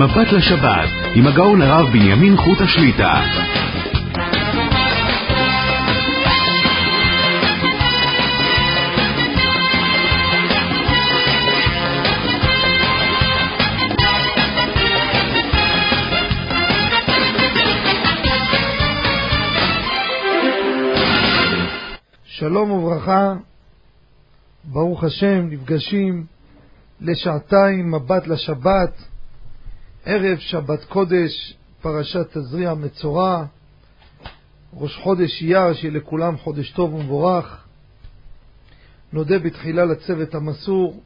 מבט לשבת, עם הגאון הרב בנימין חוט השליטה. שלום וברכה, ברוך השם, נפגשים לשעתיים מבט לשבת, ערב שבת קודש, פרשת תזריע מצורע, ראש חודש אייר, שיהיה לכולם חודש טוב ומבורך. נודה בתחילה לצוות המסור,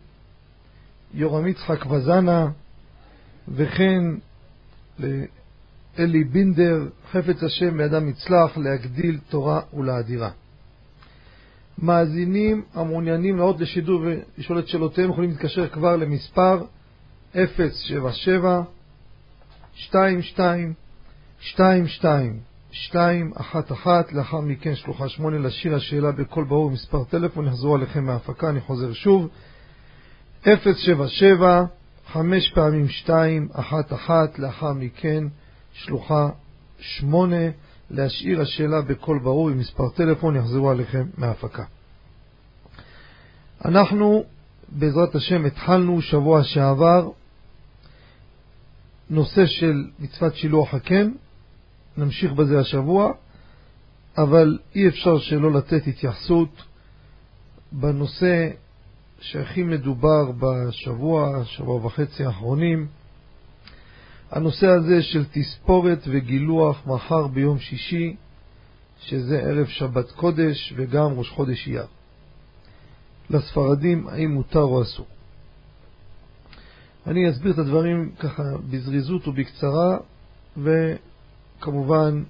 יורם יצחק וזנה, וכן לאלי בינדר, חפץ השם בידם יצלח להגדיל תורה ולאדירה. מאזינים המעוניינים לעוד לשידור ולשאול את שאלותיהם יכולים להתקשר כבר למספר 077 22 22 211 לאחר מכן שלוחה 8 לשיר השאלה בקול ברור מספר טלפון יחזרו עליכם מההפקה אני חוזר שוב. 077 5 פעמים 2 1 1 לאחר מכן שלוחה 8 להשאיר השאלה בקול ברור עם מספר טלפון, יחזרו עליכם מההפקה. אנחנו, בעזרת השם, התחלנו שבוע שעבר נושא של מצוות שילוח הקן, נמשיך בזה השבוע, אבל אי אפשר שלא לתת התייחסות בנושא שהכי מדובר בשבוע, שבוע וחצי האחרונים, הנושא הזה של תספורת וגילוח מחר ביום שישי, שזה ערב שבת קודש וגם ראש חודש אייר. לספרדים, האם מותר או אסור. אני אסביר את הדברים ככה בזריזות ובקצרה, וכמובן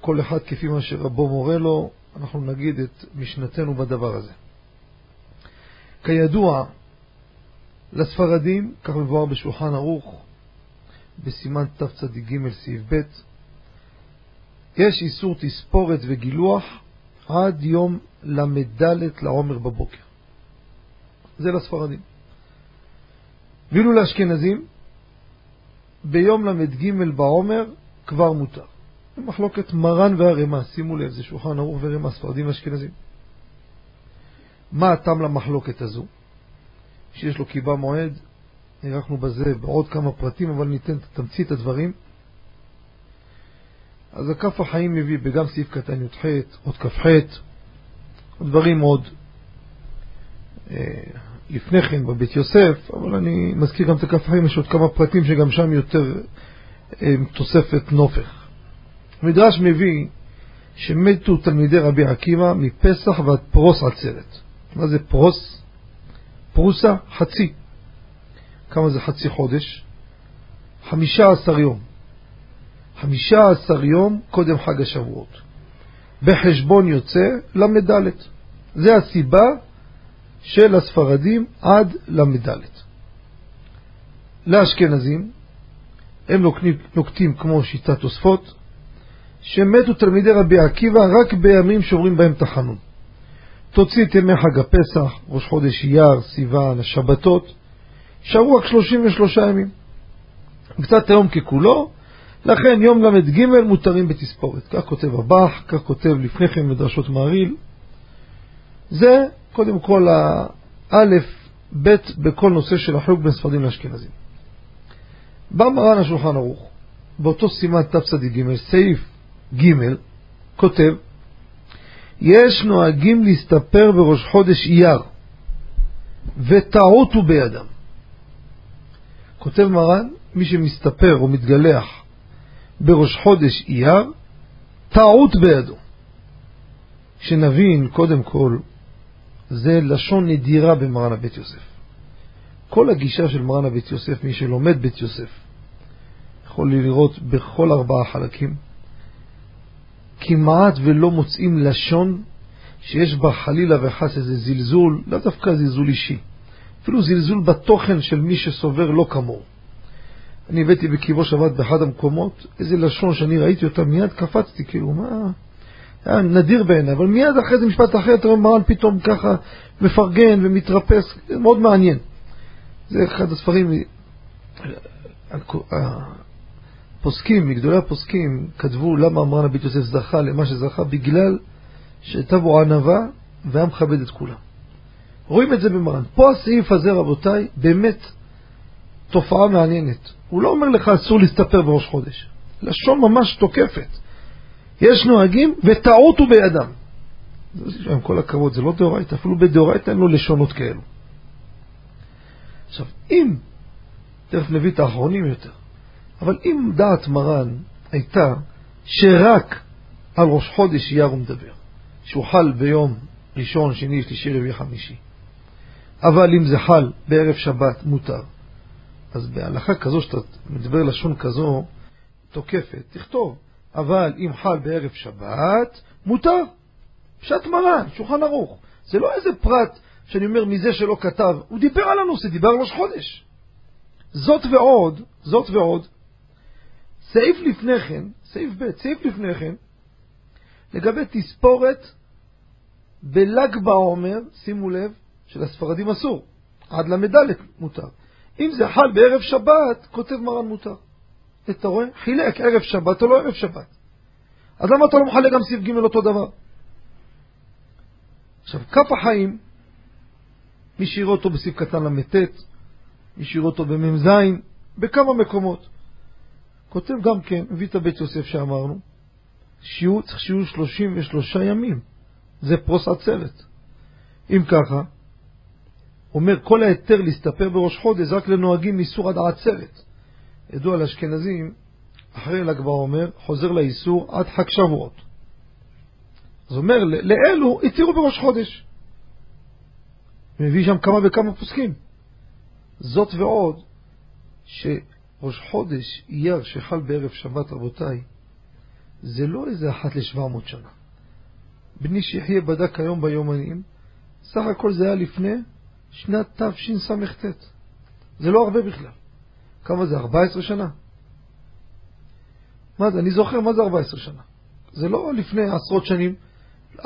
כל אחד כפי מה שרבו מורה לו, אנחנו נגיד את משנתנו בדבר הזה. כידוע, לספרדים, כך מבואר בשולחן ערוך, בסימן תצ"ג סעיף ב', יש איסור תספורת וגילוח עד יום ל"ד לעומר בבוקר. זה לספרדים. ואילו לאשכנזים, ביום ל"ג בעומר כבר מותר. מחלוקת מרן והרמ"א, שימו לב, זה שולחן ערוך ורמ"א, ספרדים ואשכנזים. מה הטעם למחלוקת הזו? שיש לו קיבה מועד, הארכנו בזה בעוד כמה פרטים, אבל ניתן תמצית הדברים. אז הכף החיים מביא בגם סעיף קטן י"ח, עוד כ"ח, דברים עוד אה, לפני כן בבית יוסף, אבל אני מזכיר גם את הכף יש עוד כמה פרטים שגם שם יותר אה, תוספת נופך. המדרש מביא שמתו תלמידי רבי עקיבא מפסח ועד פרוס עצרת. מה זה פרוס? פרוסה, חצי. כמה זה חצי חודש? חמישה עשר יום. חמישה עשר יום קודם חג השבועות. בחשבון יוצא ל"ד. זה הסיבה של הספרדים עד ל"ד. לאשכנזים, הם נוקטים, נוקטים כמו שיטת תוספות, שמתו תלמידי רבי עקיבא רק בימים שאומרים בהם תחנון. תוציא את ימי חג הפסח, ראש חודש אייר, סיוון, השבתות, שרו רק 33 ימים. קצת היום ככולו, לכן יום ל"ג מותרים בתספורת. כך כותב הבח, כך כותב לפני כן מדרשות מעריל. זה קודם כל האלף, בית בכל נושא של החלוק בין ספרדים לאשכנזים. בא מרן השולחן ערוך, באותו סימן תצ"ג, סעיף ג', כותב, יש נוהגים להסתפר בראש חודש אייר, וטעות הוא בידם. כותב מרן, מי שמסתפר או מתגלח בראש חודש אייר, טעות בידו. שנבין, קודם כל, זה לשון נדירה במרן הבית יוסף. כל הגישה של מרן הבית יוסף, מי שלומד בית יוסף, יכול לראות בכל ארבעה חלקים, כמעט ולא מוצאים לשון שיש בה חלילה וחס איזה זלזול, לא דווקא זלזול אישי, אפילו זלזול בתוכן של מי שסובר לא כמוהו. אני הבאתי בקיבו שבת באחד המקומות, איזה לשון שאני ראיתי אותה, מיד קפצתי, כאילו, מה... היה נדיר בעיניי, אבל מיד אחרי זה משפט אחר, אתה רואה מרן פתאום ככה מפרגן ומתרפס, מאוד מעניין. זה אחד הספרים הפוסקים, מגדולי הפוסקים, כתבו למה מרן הבית יוסף זכה למה שזכה, בגלל שהייתה בו ענווה והיה מכבד את כולם. רואים את זה במרן. פה הסעיף הזה, רבותיי, באמת תופעה מעניינת. הוא לא אומר לך אסור להסתפר בראש חודש. לשון ממש תוקפת. יש נוהגים וטעות הוא בידם. עם כל הכבוד, זה לא דאורייתא, אפילו בדאורייתא אין לו לשונות כאלו. עכשיו, אם, תכף נביא את האחרונים יותר, אבל אם דעת מרן הייתה שרק על ראש חודש אייר הוא מדבר, שהוא חל ביום ראשון, שני, שלישי, רביעי, חמישי, אבל אם זה חל בערב שבת, מותר. אז בהלכה כזו, שאתה מדבר לשון כזו תוקפת, תכתוב, אבל אם חל בערב שבת, מותר. פשט מרן, שולחן ערוך. זה לא איזה פרט שאני אומר מזה שלא כתב, הוא דיבר על הנושא, דיבר על ראש חודש. זאת ועוד, זאת ועוד, סעיף לפני כן, סעיף ב', סעיף לפני כן, לגבי תספורת בל"ג בעומר, שימו לב, של הספרדים אסור, עד ל"ד מותר. אם זה חל בערב שבת, כותב מרן מותר. אתה רואה? חילק ערב שבת או לא ערב שבת. אז למה אתה לא מחלק גם סעיף ג' אותו דבר? עכשיו, כף החיים, מי שיראה אותו בסעיף קטן ל"ט, מי שיראה אותו במ"ז, בכמה מקומות. כותב גם כן, מביא את הבית יוסף שאמרנו, שיהיו, צריך שיהיו 33 ימים. זה פרוס עצרת. אם ככה, אומר כל ההיתר להסתפר בראש חודש רק לנוהגים מאיסור עד העצרת. ידוע לאשכנזים, אחרי ל"ג בעומר, חוזר לאיסור עד חג שבועות. אז אומר, לאלו התירו בראש חודש. מביא שם כמה וכמה פוסקים. זאת ועוד, שראש חודש אייר שחל בערב שבת, רבותיי, זה לא איזה אחת לשבע מאות שנה. בני שיחיה בדק היום ביומנים, סך הכל זה היה לפני שנת תשס"ט. זה לא הרבה בכלל. כמה זה? 14 שנה? מה זה? אני זוכר מה זה 14 שנה. זה לא לפני עשרות שנים,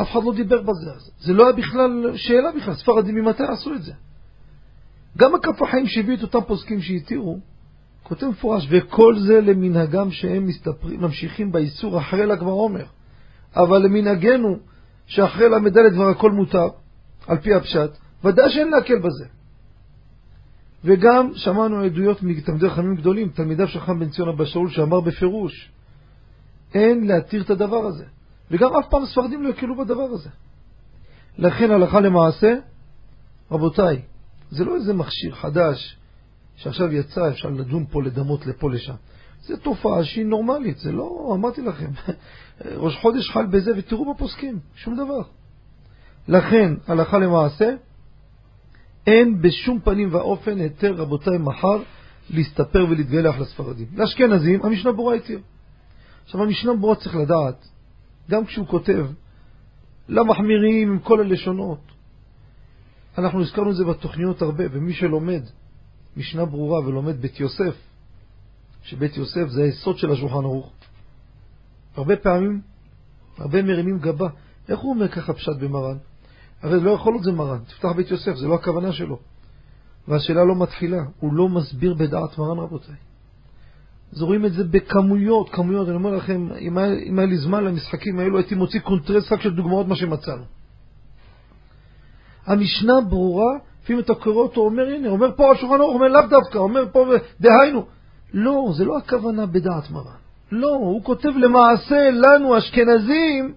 אף אחד לא דיבר בזה. זה לא היה בכלל שאלה בכלל, ספרדים ממתי עשו את זה? גם הכף החיים שהביאו את אותם פוסקים שהתירו, כותב מפורש, וכל זה למנהגם שהם מסתפרים, ממשיכים באיסור אחרי ל"ג בעומר. אבל למנהגנו, שאחרי ל"ד כבר הכל מותר, על פי הפשט, ודאי שאין להקל בזה. וגם שמענו עדויות מתלמידי חכמים גדולים, תלמידיו של חכם בן ציון אבא שאול, שאמר בפירוש, אין להתיר את הדבר הזה. וגם אף פעם ספרדים לא יקלו בדבר הזה. לכן הלכה למעשה, רבותיי, זה לא איזה מכשיר חדש שעכשיו יצא, אפשר לדון פה, לדמות לפה, לשם. זו תופעה שהיא נורמלית, זה לא, אמרתי לכם, ראש חודש חל בזה ותראו בפוסקים, שום דבר. לכן, הלכה למעשה, אין בשום פנים ואופן היתר, רבותיי, מחר להסתפר ולהתגלח לספרדים. לאשכנזים, המשנה ברורה התיר. עכשיו, המשנה ברורה צריך לדעת, גם כשהוא כותב, למחמירים עם כל הלשונות. אנחנו הזכרנו את זה בתוכניות הרבה, ומי שלומד משנה ברורה ולומד בית יוסף, שבית יוסף זה היסוד של השולחן ערוך, הרבה פעמים, הרבה מרימים גבה. איך הוא אומר ככה פשט במרן? הרי לא יכול להיות זה מרן, תפתח בית יוסף, זה לא הכוונה שלו. והשאלה לא מתחילה, הוא לא מסביר בדעת מרן רבותיי. אז רואים את זה בכמויות, כמויות, אני אומר לכם, אם היה, אם היה לי זמן למשחקים האלו, הייתי מוציא קונטרס רק של דוגמאות מה שמצאנו. המשנה ברורה, לפעמים אתה קורא אותו, אומר, הנה, אומר פה השולחן ערוך, אומר לאו דווקא, אומר פה, דהיינו. לא, זה לא הכוונה בדעת מרן. לא, הוא כותב למעשה לנו, אשכנזים,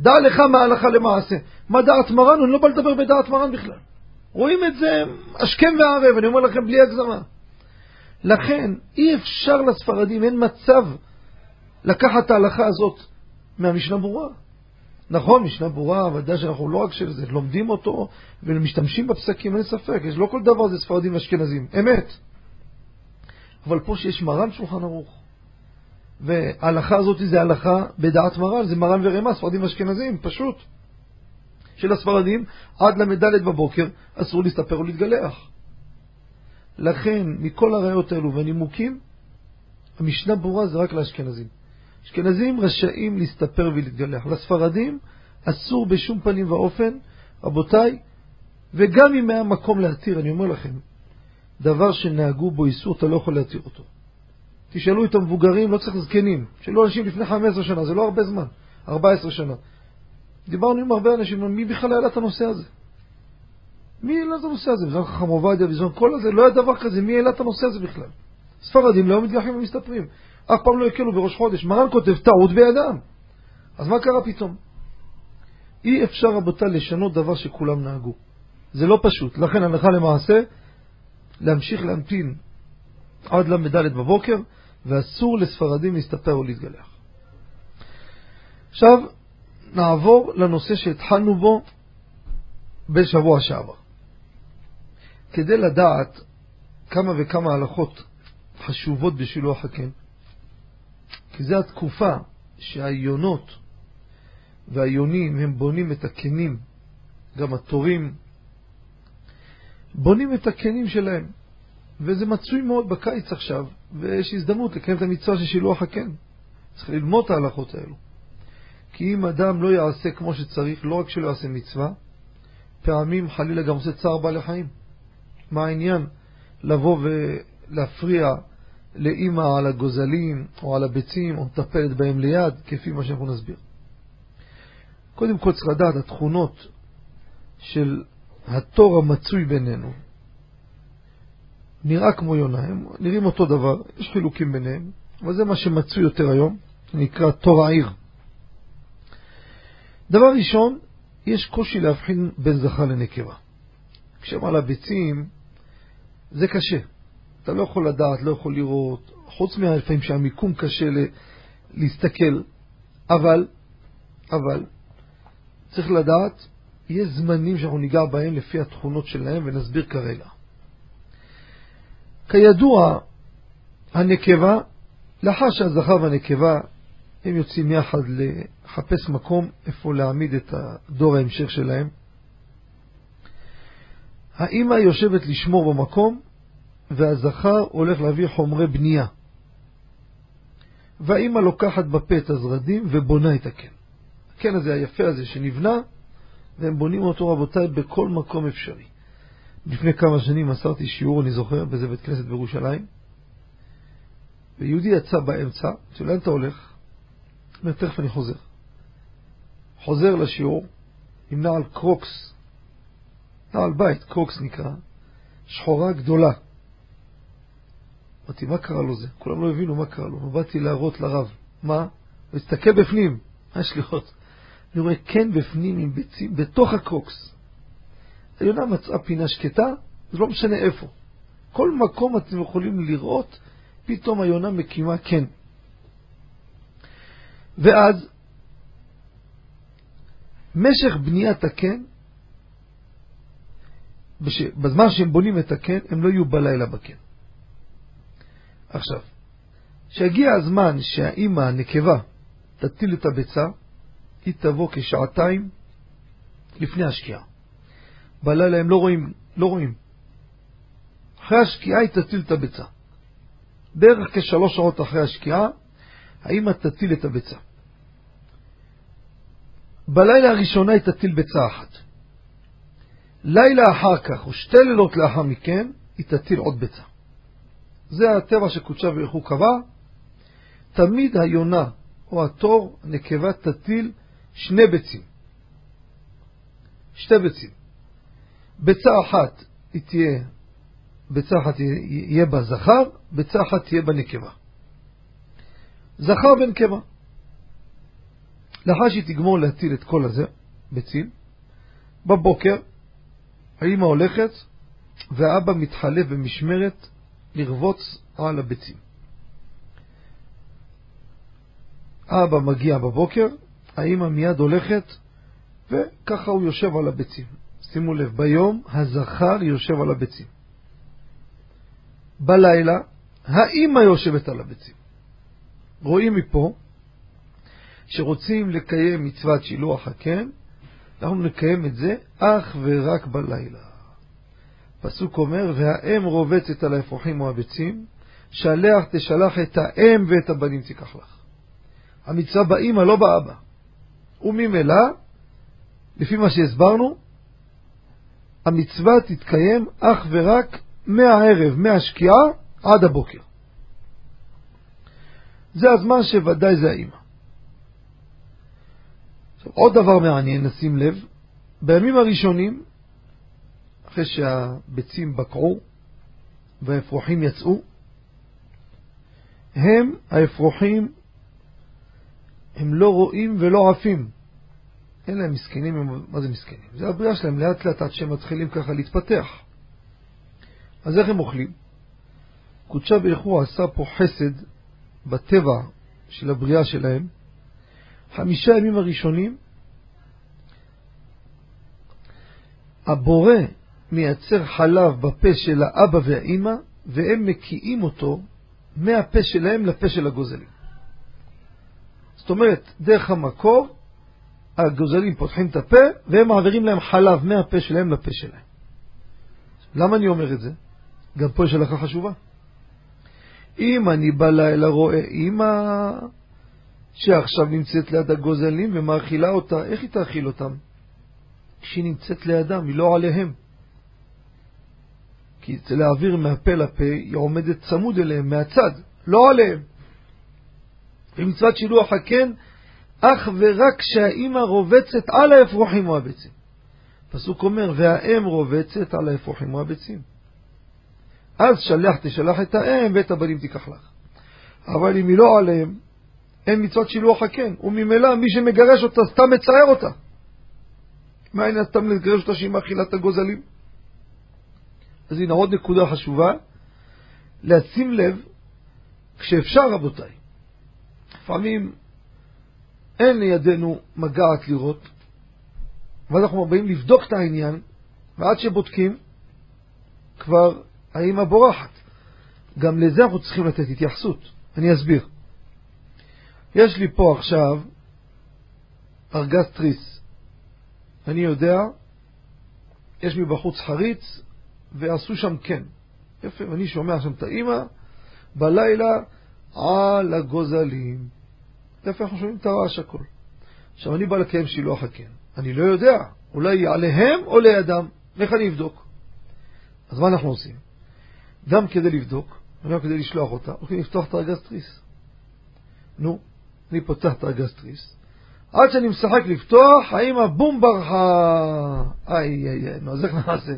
דע לך מהלכה למעשה. מה דעת מרן? אני לא בא לדבר בדעת מרן בכלל. רואים את זה השכם והערב, אני אומר לכם בלי הגזמה. לכן, אי אפשר לספרדים, אין מצב לקחת את ההלכה הזאת מהמשנה ברורה. נכון, משנה ברורה, ודאי שאנחנו לא רק של זה, לומדים אותו ומשתמשים בפסקים, אין ספק, יש לא כל דבר זה ספרדים ואשכנזים, אמת. אבל פה שיש מרן שולחן ערוך, וההלכה הזאת זה הלכה בדעת מרן, זה מרן ורמה, ספרדים ואשכנזים, פשוט. של הספרדים, עד ל"ד בבוקר אסור להסתפר ולהתגלח. לכן, מכל הראיות האלו והנימוקים, המשנה ברורה זה רק לאשכנזים. אשכנזים רשאים להסתפר ולהתגלח. לספרדים אסור בשום פנים ואופן, רבותיי, וגם אם היה מקום להתיר, אני אומר לכם, דבר שנהגו בו איסור, אתה לא יכול להתיר אותו. תשאלו את המבוגרים, לא צריך זקנים. תשאלו אנשים לפני 15 שנה, זה לא הרבה זמן, 14 שנה. דיברנו עם הרבה אנשים, מי בכלל העלה את הנושא הזה? מי העלה את הנושא הזה? בזמן חכם עובדיה, בזמן כל הזה, לא היה דבר כזה, מי העלה את הנושא הזה בכלל? ספרדים לא מתגחים ומסתפרים. אף פעם לא הקלו בראש חודש. מרן כותב טעות בידם. אז מה קרה פתאום? אי אפשר, רבותיי, לשנות דבר שכולם נהגו. זה לא פשוט. לכן הלכה למעשה, להמשיך להמתין עד ל"ד בבוקר, ואסור לספרדים להסתפר או להתגלח. עכשיו, נעבור לנושא שהתחלנו בו בשבוע שעבר. כדי לדעת כמה וכמה הלכות חשובות בשילוח הקן, כי זו התקופה שהיונות והיונים הם בונים את הקנים, גם התורים, בונים את הקנים שלהם. וזה מצוי מאוד בקיץ עכשיו, ויש הזדמנות לקיים את המצווה של שילוח הקן. צריך ללמוד את ההלכות האלו. כי אם אדם לא יעשה כמו שצריך, לא רק שלא יעשה מצווה, פעמים חלילה גם עושה צער בעלי חיים. מה העניין לבוא ולהפריע לאימא על הגוזלים או על הביצים או מטפלת בהם ליד, כפי מה שאנחנו נסביר. קודם כל צריך לדעת התכונות של התור המצוי בינינו. נראה כמו יונה, הם נראים אותו דבר, יש חילוקים ביניהם, אבל זה מה שמצוי יותר היום, נקרא תור העיר. דבר ראשון, יש קושי להבחין בין זכר לנקבה. כשהם על הביצים, זה קשה. אתה לא יכול לדעת, לא יכול לראות, חוץ מהלפעמים שהמיקום קשה להסתכל, אבל, אבל, צריך לדעת, יש זמנים שאנחנו ניגע בהם לפי התכונות שלהם ונסביר כרגע. כידוע, הנקבה, לאחר שהזכר והנקבה הם יוצאים יחד לחפש מקום איפה להעמיד את הדור ההמשך שלהם, האמא יושבת לשמור במקום והזכר הולך להביא חומרי בנייה. והאימא לוקחת בפה את הזרדים ובונה את הקן. הקן הזה היפה הזה שנבנה, והם בונים אותו, רבותיי, בכל מקום אפשרי. לפני כמה שנים מסרתי שיעור, אני זוכר, באיזה בית כנסת בירושלים, ויהודי יצא באמצע, אמרתי לאן אתה הולך? אומר, תכף אני חוזר. חוזר לשיעור, עם נעל קרוקס, נעל בית, קרוקס נקרא, שחורה גדולה. אמרתי, מה קרה לו זה? כולם לא הבינו מה קרה לו. באתי להראות לרב. מה? הוא הסתכל בפנים, מה יש לראות? אני רואה כן בפנים עם ביצים, בתוך הקרוקס. היונה מצאה פינה שקטה, זה לא משנה איפה. כל מקום אתם יכולים לראות, פתאום היונה מקימה כן. ואז, משך בניית הקן, בזמן שהם בונים את הקן, הם לא יהיו בלילה בקן. עכשיו, כשיגיע הזמן שהאימא הנקבה תטיל את הביצה, היא תבוא כשעתיים לפני השקיעה. בלילה הם לא רואים, לא רואים. אחרי השקיעה היא תטיל את הביצה. בערך כשלוש שעות אחרי השקיעה, האמא תטיל את הביצה. בלילה הראשונה היא תטיל ביצה אחת. לילה אחר כך, או שתי לילות לאחר מכן, היא תטיל עוד ביצה. זה הטבע שקודשה ברכו קבע. תמיד היונה או התור, נקבה, תטיל שני ביצים. שתי ביצים. ביצה אחת היא תהיה, ביצה אחת יהיה בה זכר, ביצה אחת תהיה בה נקבה. זכר ונקבה. לאחר שהיא תגמור להטיל את כל הזה, ביצים, בבוקר האמא הולכת והאבא מתחלף במשמרת לרבוץ על הביצים. אבא מגיע בבוקר, האמא מיד הולכת, וככה הוא יושב על הביצים. שימו לב, ביום הזכר יושב על הביצים. בלילה האמא יושבת על הביצים. רואים מפה שרוצים לקיים מצוות שילוח הקן, אנחנו נקיים את זה אך ורק בלילה. פסוק אומר, והאם רובצת על האפרוחים או הביצים, שלח תשלח את האם ואת הבנים תיקח לך. המצווה באמא, לא באבא. וממילא, לפי מה שהסברנו, המצווה תתקיים אך ורק מהערב, מהשקיעה, עד הבוקר. זה הזמן שוודאי זה האימא. עכשיו, עוד דבר מעניין, נשים לב, בימים הראשונים, אחרי שהביצים בקעו והאפרוחים יצאו, הם, האפרוחים, הם לא רואים ולא עפים. אין להם מסכנים, מה זה מסכנים? זה הבריאה שלהם לאט לאט עד שהם מתחילים ככה להתפתח. אז איך הם אוכלים? קודשה ברכו עשה פה חסד בטבע של הבריאה שלהם. חמישה ימים הראשונים, הבורא מייצר חלב בפה של האבא והאימא, והם מקיאים אותו מהפה שלהם לפה של הגוזלים. זאת אומרת, דרך המקור, הגוזלים פותחים את הפה, והם מעבירים להם חלב מהפה שלהם לפה שלהם. למה אני אומר את זה? גם פה יש הלכה חשובה. אם אני בלילה רואה אימא שעכשיו נמצאת ליד הגוזלים ומאכילה אותה, איך היא תאכיל אותם? כשהיא נמצאת לידם, היא לא עליהם. כי זה להעביר מהפה לפה, היא עומדת צמוד אליהם, מהצד, לא עליהם. ומצוות שילוח הקן, אך ורק כשהאימא רובצת על האפרוחים או הביצים. פסוק אומר, והאם רובצת על האפרוחים או הביצים. אז שלח תשלח את האם ואת הבנים תיקח לך. אבל אם היא לא עליהם, אין מצוות שילוח הקן, וממילא מי שמגרש אותה סתם מצער אותה. מה העניין סתם לגרש אותה שהיא מאכילה את הגוזלים? אז הנה עוד נקודה חשובה, לשים לב, כשאפשר רבותיי, לפעמים אין לידינו מגעת לראות, ואז אנחנו באים לבדוק את העניין, ועד שבודקים, כבר האמא בורחת. גם לזה אנחנו צריכים לתת התייחסות. אני אסביר. יש לי פה עכשיו ארגז תריס. אני יודע, יש לי בחוץ חריץ, ועשו שם כן. יפה, ואני שומע שם את האימא, בלילה על הגוזלים. יפה, אנחנו שומעים את הרעש הכל. עכשיו, אני בא לקיים שילוח הקן. אני לא יודע, אולי עליהם או לידם. איך אני אבדוק? אז מה אנחנו עושים? גם כדי לבדוק, וגם כדי לשלוח אותה, הולכים לפתוח את הארגז תריס. נו, אני פותח את הארגז תריס, עד שאני משחק לפתוח, האמא בום ברחה. איי איי איי, נו, אז איך נעשה?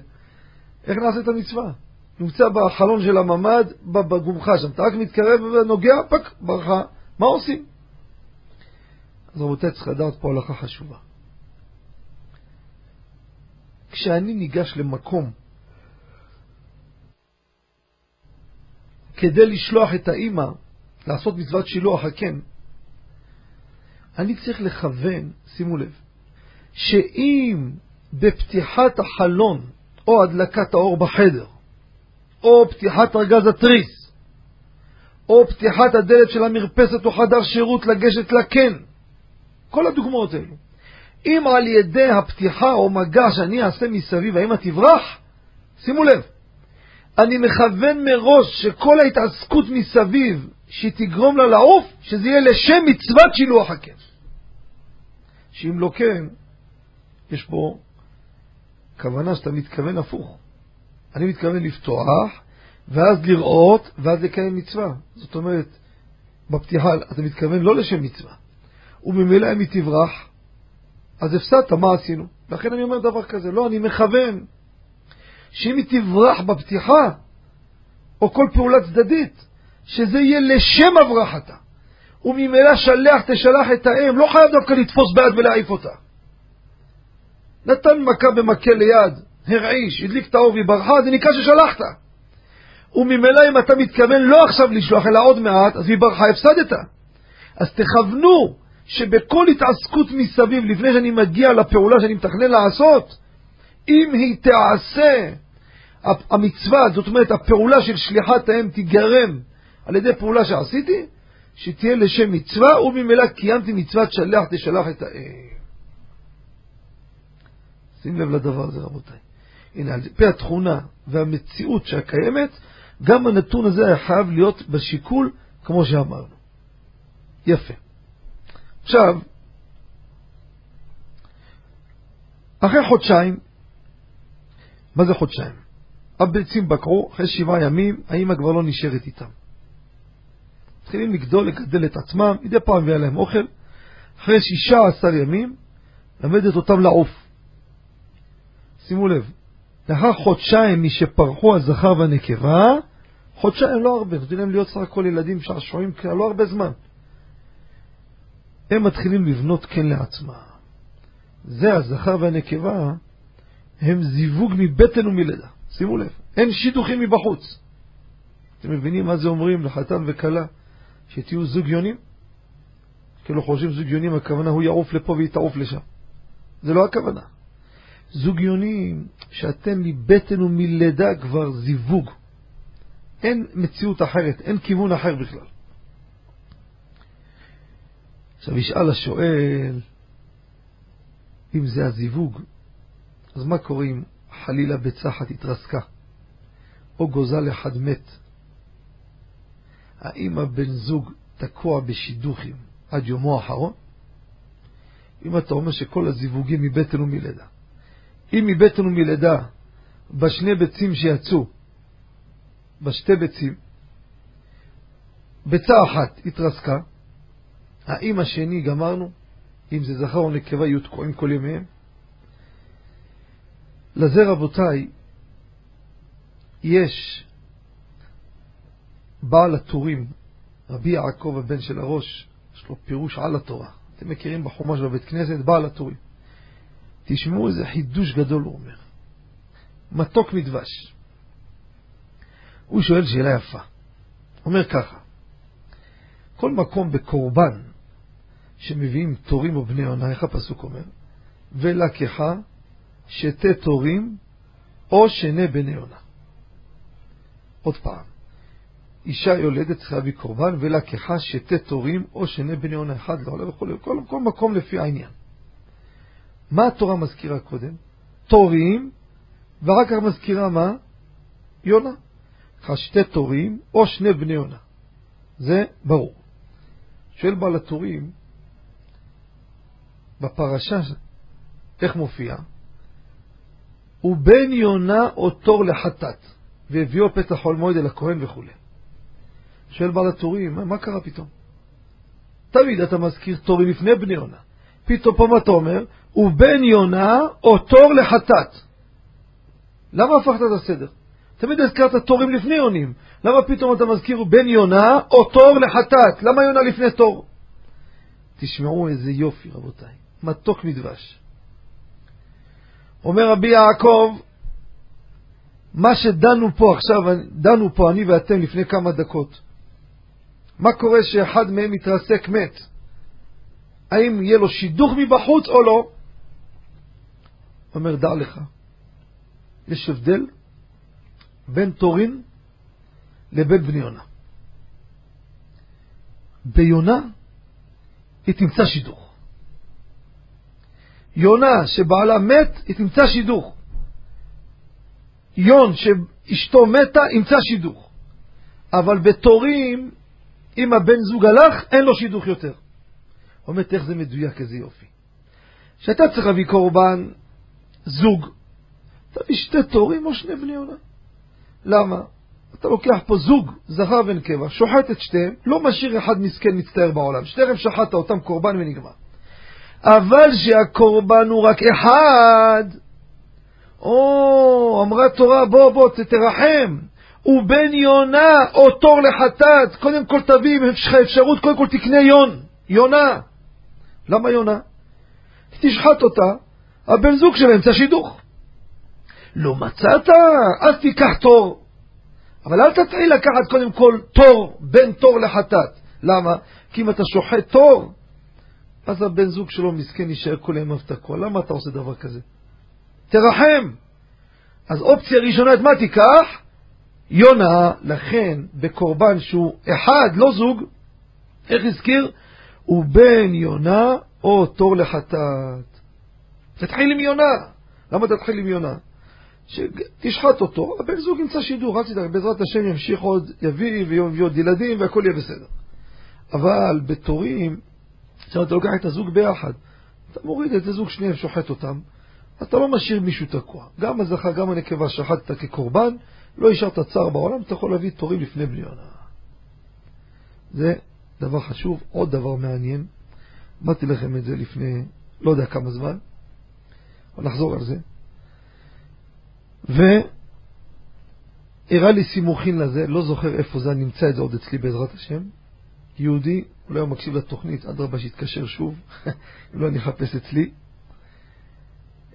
איך נעשה את המצווה? נמצא בחלון של הממ"ד, בגומחה שם, אתה רק מתקרב ונוגע, פק, ברחה. מה עושים? אז רבותיי, צריך לדעת פה הלכה חשובה. כשאני ניגש למקום כדי לשלוח את האימא לעשות מצוות שילוח הקן, אני צריך לכוון, שימו לב, שאם בפתיחת החלון או הדלקת האור בחדר, או פתיחת ארגז התריס, או פתיחת הדלת של המרפסת או חדר שירות לגשת לקן, כל הדוגמאות האלו. אם על ידי הפתיחה או מגע שאני אעשה מסביב, האמא תברח, שימו לב, אני מכוון מראש שכל ההתעסקות מסביב, שהיא תגרום לה לעוף, שזה יהיה לשם מצוות שילוח הקן. שאם לא כן, יש פה כוונה שאתה מתכוון הפוך. אני מתכוון לפתוח, ואז לראות, ואז לקיים מצווה. זאת אומרת, בפתיחה אתה מתכוון לא לשם מצווה. וממילא אם היא תברח, אז הפסדת, מה עשינו? לכן אני אומר דבר כזה, לא, אני מכוון שאם היא תברח בפתיחה, או כל פעולה צדדית, שזה יהיה לשם הברחתה. וממילא שלח תשלח את האם, לא חייב דווקא לתפוס ביד ולהעיף אותה. נתן מכה במקל ליד, הרעיש, הדליק את האור והיא ברחה, זה נקרא ששלחת. וממילא אם אתה מתכוון לא עכשיו לשלוח, אלא עוד מעט, אז היא ברחה, הפסדת. אז תכוונו שבכל התעסקות מסביב, לפני שאני מגיע לפעולה שאני מתכנן לעשות, אם היא תעשה, המצווה, זאת אומרת, הפעולה של שליחת האם תיגרם על ידי פעולה שעשיתי, שתהיה לשם מצווה, וממילא קיימתי מצוות שלח תשלח את האם. שים לב לדבר הזה, רבותיי. הנה, על פי התכונה והמציאות שהקיימת, גם הנתון הזה היה חייב להיות בשיקול, כמו שאמרנו. יפה. עכשיו, אחרי חודשיים, מה זה חודשיים? הביצים בקעו, אחרי שבעה ימים האמא כבר לא נשארת איתם. מתחילים לגדול, לגדל את עצמם, מדי פעם מביאה להם אוכל. אחרי שישה עשר ימים, למדת אותם לעוף. שימו לב, לאחר חודשיים משפרחו הזכר והנקבה, חודשיים לא הרבה, נותנים להם להיות סך הכל ילדים שעשועים, לא הרבה זמן. הם מתחילים לבנות כן לעצמם. זה הזכר והנקבה, הם זיווג מבטן ומלידה. שימו לב, אין שידוכים מבחוץ. אתם מבינים מה זה אומרים לחתן וכלה? שתהיו זוג יונים? כאילו חושבים זוג יונים, הכוונה הוא יעוף לפה והיא תעוף לשם. זה לא הכוונה. זוג יונים שאתם מבטן ומלידה כבר זיווג. אין מציאות אחרת, אין כיוון אחר בכלל. עכשיו ישאל השואל, אם זה הזיווג, אז מה קורה אם חלילה ביצה אחת התרסקה, או גוזל אחד מת? האם הבן זוג תקוע בשידוכים עד יומו האחרון? אם אתה אומר שכל הזיווגים מבטן ומלידה, אם מבטן ומלידה, בשני ביצים שיצאו, בשתי ביצים, ביצה אחת התרסקה, האם השני גמרנו? אם זה זכר או נקבה יהיו תקועים כל ימיהם? לזה רבותיי, יש בעל הטורים, רבי יעקב הבן של הראש, יש לו פירוש על התורה. אתם מכירים בחומש בבית כנסת, בעל הטורים. תשמעו איזה חידוש גדול הוא אומר. מתוק מדבש. הוא שואל שאלה יפה. אומר ככה, כל מקום בקורבן שמביאים תורים או בני עונה, איך הפסוק אומר? ולקחה שתי תורים או שני בני עונה. עוד פעם, אישה יולדת צריכה להביא קורבן ולקחה שתי תורים או שני בני עונה אחד לעולה וכו', כל, כל מקום לפי העניין. מה התורה מזכירה קודם? תורים, ואחר כך מזכירה מה? יונה. שתי תורים או שני בני יונה. זה ברור. שואל בעל התורים, בפרשה, איך מופיע? ובן יונה או תור לחטאת, והביאו פתח חול מועד אל הכהן וכו'. שואל בעל התורים, מה, מה קרה פתאום? תמיד אתה מזכיר תורים לפני בני יונה. פתאום פה מה אתה אומר? ובן יונה או תור לחטאת. למה הפכת את הסדר? תמיד הזכרת תורים לפני יונים. למה פתאום אתה מזכיר בן יונה או תור לחטאת? למה יונה לפני תור? תשמעו איזה יופי, רבותיי. מתוק מדבש. אומר רבי יעקב, מה שדנו פה עכשיו, דנו פה אני ואתם לפני כמה דקות. מה קורה שאחד מהם מתרסק מת? האם יהיה לו שידוך מבחוץ או לא? אומר, דע לך, יש הבדל בין תורין לבין בני יונה. ביונה היא תמצא שידוך. יונה שבעלה מת, היא תמצא שידוך. יון שאשתו מתה, ימצא שידוך. אבל בתורים, אם הבן זוג הלך, אין לו שידוך יותר. אומרת, איך זה מדויק, איזה יופי. כשאתה צריך להביא קורבן, זוג, תביא שתי תורים או שני בני יונה. למה? אתה לוקח פה זוג, זכר ונקבה, שוחט את שתיהם, לא משאיר אחד מסכן מצטער בעולם. שתיכם שחטת אותם קורבן ונגמר. אבל שהקורבן הוא רק אחד, או, אמרה תורה, בוא, בוא, תרחם. ובן יונה או תור לחטאת, קודם כל תביא, אם יש לך אפשרות, קודם כל תקנה יון, יונה. למה יונה? תשחט אותה, הבן זוג שלה ימצא שידוך. לא מצאת, אז תיקח תור. אבל אל תתחיל לקחת קודם כל תור, בין תור לחטאת. למה? כי אם אתה שוחט תור, אז הבן זוג שלו מסכן יישאר כל ימיו תקוע. למה אתה עושה דבר כזה? תרחם. אז אופציה ראשונה, את מה תיקח? יונה, לכן, בקורבן שהוא אחד, לא זוג, איך הזכיר? הוא בן יונה או תור לחטאת. תתחיל עם יונה. למה תתחיל עם יונה? שתשחט אותו, הבן זוג ימצא שידור, אל תדאג, בעזרת השם ימשיך עוד, יביא ויביא עוד ילדים והכל יהיה בסדר. אבל בתורים, עכשיו אתה לוקח את הזוג ביחד, אתה מוריד את הזוג שניהם, שוחט אותם, אתה לא משאיר מישהו תקוע. גם הזכר, גם הנקבה שחטת כקורבן, לא השארת צער בעולם, אתה יכול להביא תורים לפני בלי עונה. זה דבר חשוב. עוד דבר מעניין, אמרתי לכם את זה לפני לא יודע כמה זמן, אבל נחזור על זה. והראה לי סימוכין לזה, לא זוכר איפה זה, אני אמצא את זה עוד אצלי בעזרת השם. יהודי, אולי הוא מקשיב לתוכנית, אדרבה שיתקשר שוב, אם לא אני אחפש אצלי.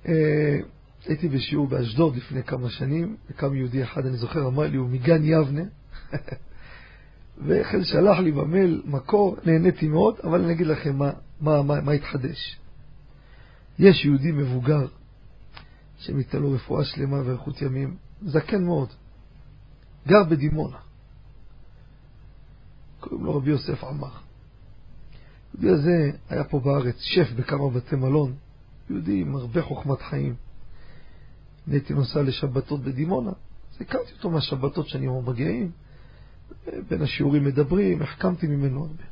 אה, הייתי בשיעור באשדוד לפני כמה שנים, וקם יהודי אחד, אני זוכר, אמר לי, הוא מגן יבנה, ואחרי זה שלח לי במייל מקור, נהניתי מאוד, אבל אני אגיד לכם מה, מה, מה, מה התחדש. יש יהודי מבוגר, שמיתן לו רפואה שלמה ואיכות ימים, זקן מאוד, גר בדימונה. קוראים לו רבי יוסף עמר. היהודי הזה היה פה בארץ שף בכמה בתי מלון, יהודי עם הרבה חוכמת חיים. אני הייתי נוסע לשבתות בדימונה, אז הכרתי אותו מהשבתות שאני מגיעים, בין השיעורים מדברים, החכמתי ממנו הרבה.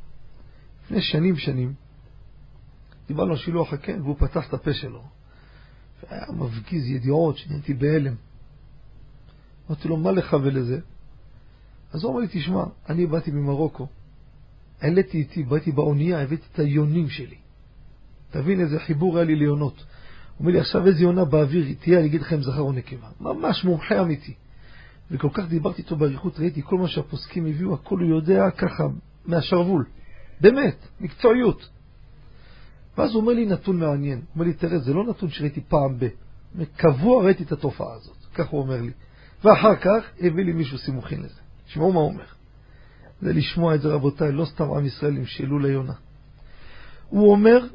לפני שנים שנים, דיברנו על שילוח הקן, והוא פתח את הפה שלו, והיה מפגיז ידיעות שנהייתי בהלם. אמרתי לו, מה לך ולזה? אז הוא אמר לי, תשמע, אני באתי ממרוקו, העליתי איתי, באתי באונייה, הבאתי את היונים שלי. תבין איזה חיבור היה לי ליונות. הוא אומר לי, עכשיו איזה יונה באוויר תהיה, אני אגיד לכם זכר או נקבה. ממש מומחה אמיתי. וכל כך דיברתי איתו באריכות, ראיתי כל מה שהפוסקים הביאו, הכל הוא יודע ככה, מהשרוול. באמת, מקצועיות. ואז הוא אומר לי נתון מעניין. הוא אומר לי, תראה, זה לא נתון שראיתי פעם ב... קבוע ראיתי את התופעה הזאת. כך הוא אומר לי. ואחר כך הביא לי מישהו סימוכין לזה. תשמעו מה הוא אומר. זה לשמוע את זה, רבותיי, לא סתם עם ישראל ימשלו ליונה. הוא אומר,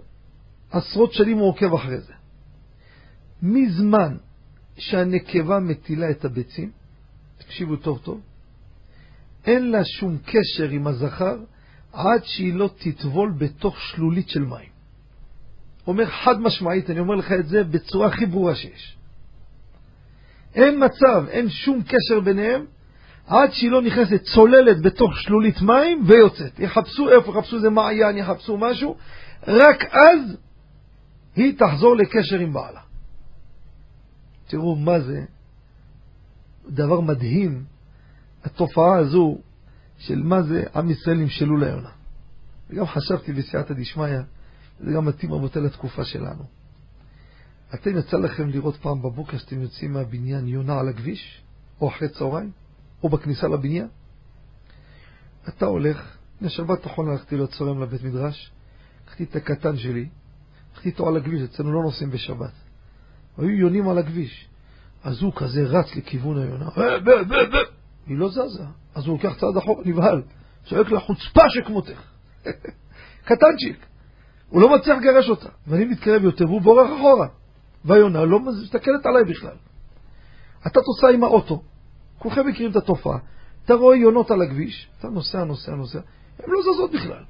עשרות שנים הוא עוקב אחרי זה. מזמן שהנקבה מטילה את הביצים, תקשיבו טוב טוב, אין לה שום קשר עם הזכר עד שהיא לא תטבול בתוך שלולית של מים. אומר חד משמעית, אני אומר לך את זה בצורה הכי ברורה שיש. אין מצב, אין שום קשר ביניהם עד שהיא לא נכנסת צוללת בתוך שלולית מים ויוצאת. יחפשו איפה, יחפשו איזה מעיין, יחפשו משהו, רק אז היא תחזור לקשר עם בעלה. תראו מה זה, דבר מדהים, התופעה הזו של מה זה עם ישראל נמשלו ליונה. וגם חשבתי בסייעתא דשמיא, זה גם מתאים רבותיי לתקופה שלנו. אתם יצא לכם לראות פעם בבוקר שאתם יוצאים מהבניין יונה על הכביש, או אחרי צהריים? או בכניסה לבניין. אתה הולך, לשבת האחרונה הלכתי לצורם לבית מדרש, לקחתי את הקטן שלי, הלכתי איתו על הכביש, אצלנו לא נוסעים בשבת. היו יונים על הכביש. אז הוא כזה רץ לכיוון היונה, אה, היא לא זזה. אז הוא לוקח צעד אחורה, נבהל, צועק לה חוצפה שכמותך. קטנצ'יק. הוא לא מצליח לגרש אותה. ואני מתקרב יותר והוא בורח אחורה. והיונה לא מסתכלת עליי בכלל. אתה תוסע עם האוטו, כולכם מכירים את התופעה. אתה רואה יונות על הכביש, אתה נוסע, נוסע, נוסע, הן לא זזות בכלל.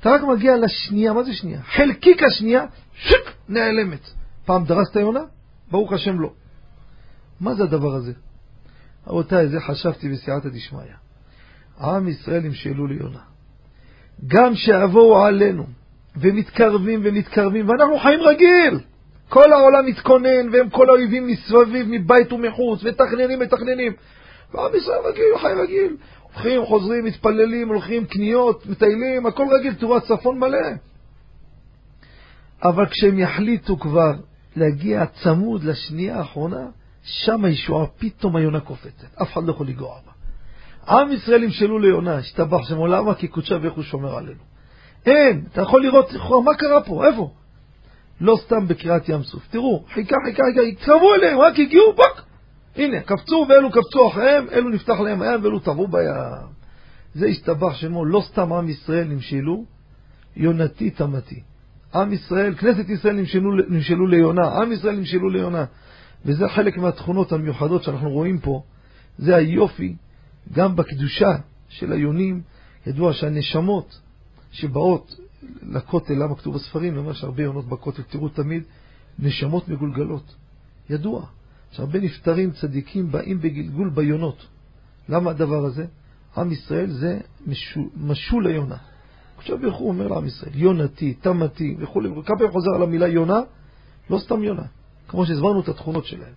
אתה רק מגיע לשנייה, מה זה שנייה? חלקיק השנייה, שיק, נעלמת. פעם דרסת יונה? ברוך השם לא. מה זה הדבר הזה? רבותיי, זה חשבתי בסייעתא דשמיא. עם ישראל נמשלו ליונה. גם שיבואו עלינו, ומתקרבים ומתקרבים, ואנחנו חיים רגיל. כל העולם מתכונן, והם כל האויבים מסביב, מבית ומחוץ, מתכננים, מתכננים. ועם ישראל רגיל, חי רגיל. הולכים, חוזרים, מתפללים, הולכים, קניות, מטיילים, הכל רגיל, תראו, הצפון מלא. אבל כשהם יחליטו כבר להגיע צמוד לשנייה האחרונה, שם הישועה, פתאום היונה קופצת. אף אחד לא יכול לגרוע בה. עם ישראל ימשלו ליונה, השתבח שם עולמה כי קודשה ואיך הוא שומר עלינו. אין, אתה יכול לראות, מה קרה פה? איפה? לא סתם בקריאת ים סוף. תראו, חיכה, חיכה, חיכה, התקרבו אליהם, רק הגיעו, פק! הנה, קפצו ואלו קפצו אחריהם, אלו נפתח להם הים ואלו טבעו בים. זה השתבח שמו, לא סתם עם ישראל נמשלו, יונתי תמתי. עם ישראל, כנסת ישראל נמשלו, נמשלו ליונה, עם ישראל נמשלו ליונה. וזה חלק מהתכונות המיוחדות שאנחנו רואים פה. זה היופי, גם בקדושה של היונים, ידוע שהנשמות שבאות לכותל, למה כתוב בספרים, אומר שהרבה יונות בכותל, תראו תמיד, נשמות מגולגלות. ידוע. שהרבה נפטרים צדיקים באים בגלגול ביונות. למה הדבר הזה? עם ישראל זה משול, משול ליונה. עכשיו ברוך הוא אומר לעם ישראל, יונתי, תמתי וכולי, כמה פעמים חוזר על המילה יונה? לא סתם יונה. כמו שהסברנו את התכונות שלהם.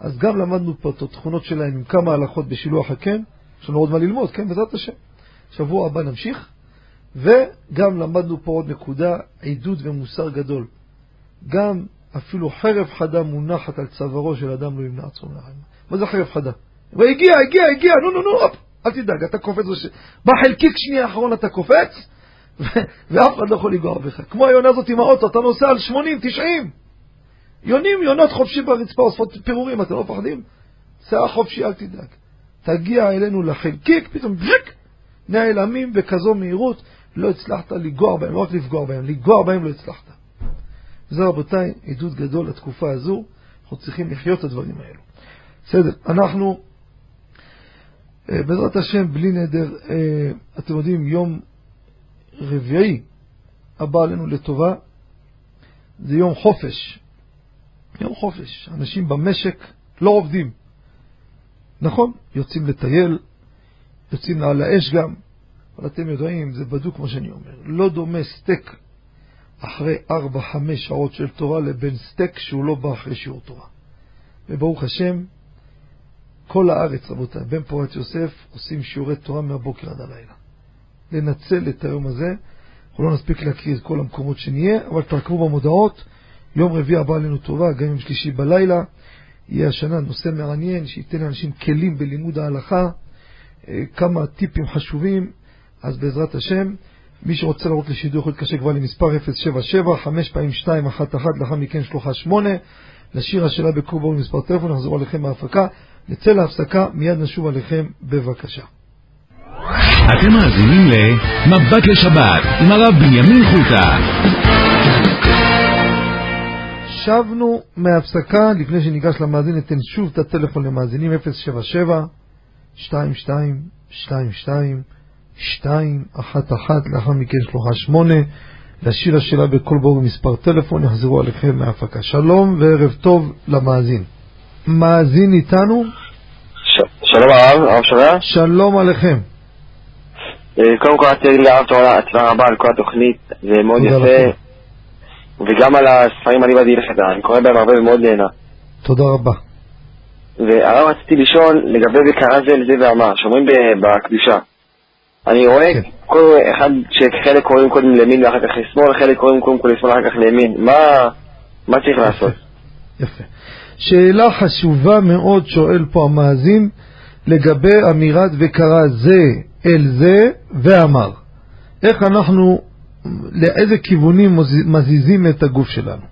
אז גם למדנו פה את התכונות שלהם עם כמה הלכות בשילוח הקן, יש לנו עוד מה ללמוד, כן, בעזרת השם. שבוע הבא נמשיך, וגם למדנו פה עוד נקודה, עידוד ומוסר גדול. גם אפילו חרב חדה מונחת על צווארו של אדם לא ימנע עצמו מהחיים. מה זה חרב חדה? והגיע, הגיע, הגיע, נו, נו, נו, אל תדאג, אתה קופץ, בחלקיק שנייה האחרון אתה קופץ, ואף אחד לא יכול לגוע בך. כמו היונה הזאת עם האוטו, אתה נוסע על 80, 90. יונים, יונות חופשי ברצפה, אוספות פירורים, אתם לא מפחדים? שיער חופשי, אל תדאג. תגיע אלינו לחלקיק, פתאום בזק, נעלמים בכזו מהירות, לא הצלחת לגוע בהם, לא רק לפגוע בהם, לגוע בהם לא הצלחת. זה רבותיי, עדות גדול לתקופה הזו, אנחנו צריכים לחיות את הדברים האלו. בסדר, אנחנו, אה, בעזרת השם, בלי נדר, אה, אתם יודעים, יום רביעי הבא עלינו לטובה, זה יום חופש. יום חופש. אנשים במשק לא עובדים. נכון, יוצאים לטייל, יוצאים על האש גם, אבל אתם יודעים, זה בדוק כמו שאני אומר. לא דומה סטייק אחרי 4-5 שעות של תורה לבין סטייק שהוא לא בא אחרי שיעור תורה. וברוך השם, כל הארץ, רבותיי, בן פורת יוסף, עושים שיעורי תורה מהבוקר עד הלילה. לנצל את היום הזה. אנחנו לא נספיק להקריא את כל המקומות שנהיה, אבל תעקבו במודעות. יום רביעי הבא עלינו טובה, גם יום שלישי בלילה. יהיה השנה נושא מעניין, שייתן לאנשים כלים בלימוד ההלכה, אה, כמה טיפים חשובים, אז בעזרת השם, מי שרוצה לראות לשידור יכול להתקשר כבר למספר 077, 5 פעמים 2, 1, 1, לאחר מכן שלוחה 8, לשיר השאלה בקור מספר טלפון, נחזור עליכם מההפקה, נצא להפסקה, מיד נשוב עליכם, בבקשה. אתם מאזינים ל"מבט לשבת" עם הרב בנימין חוטה. שבנו מהפסקה, לפני שניגש למאזין, ניתן שוב את הטלפון למאזינים 077 22 22 211 לאחר מכן שלוחה 8 לשיר השאלה בכל ברור מספר טלפון, יחזרו עליכם מההפקה. שלום וערב טוב למאזין. מאזין איתנו? ש... שלום הרב, הרב שומע? שלום עליכם. אה, קודם כל רציתי להגיד לרב תודה רבה על כל התוכנית, זה מאוד יפה. וגם על הספרים אני באתי לחדה, אני קורא בהם הרבה ומאוד נהנה. תודה רבה. והרב רציתי לשאול לגבי וקרא זה לזה ואמר, שאומרים בקדושה. אני רואה כן. כל אחד שחלק קוראים קודם לימין ואחר כך לשמאל, חלק קוראים קודם כל לשמאל ואחר כך לימין. מה, מה צריך לעשות? יפה. שאלה חשובה מאוד שואל פה המאזין לגבי אמירת וקרא זה אל זה ואמר. איך אנחנו, לאיזה כיוונים מזיזים את הגוף שלנו.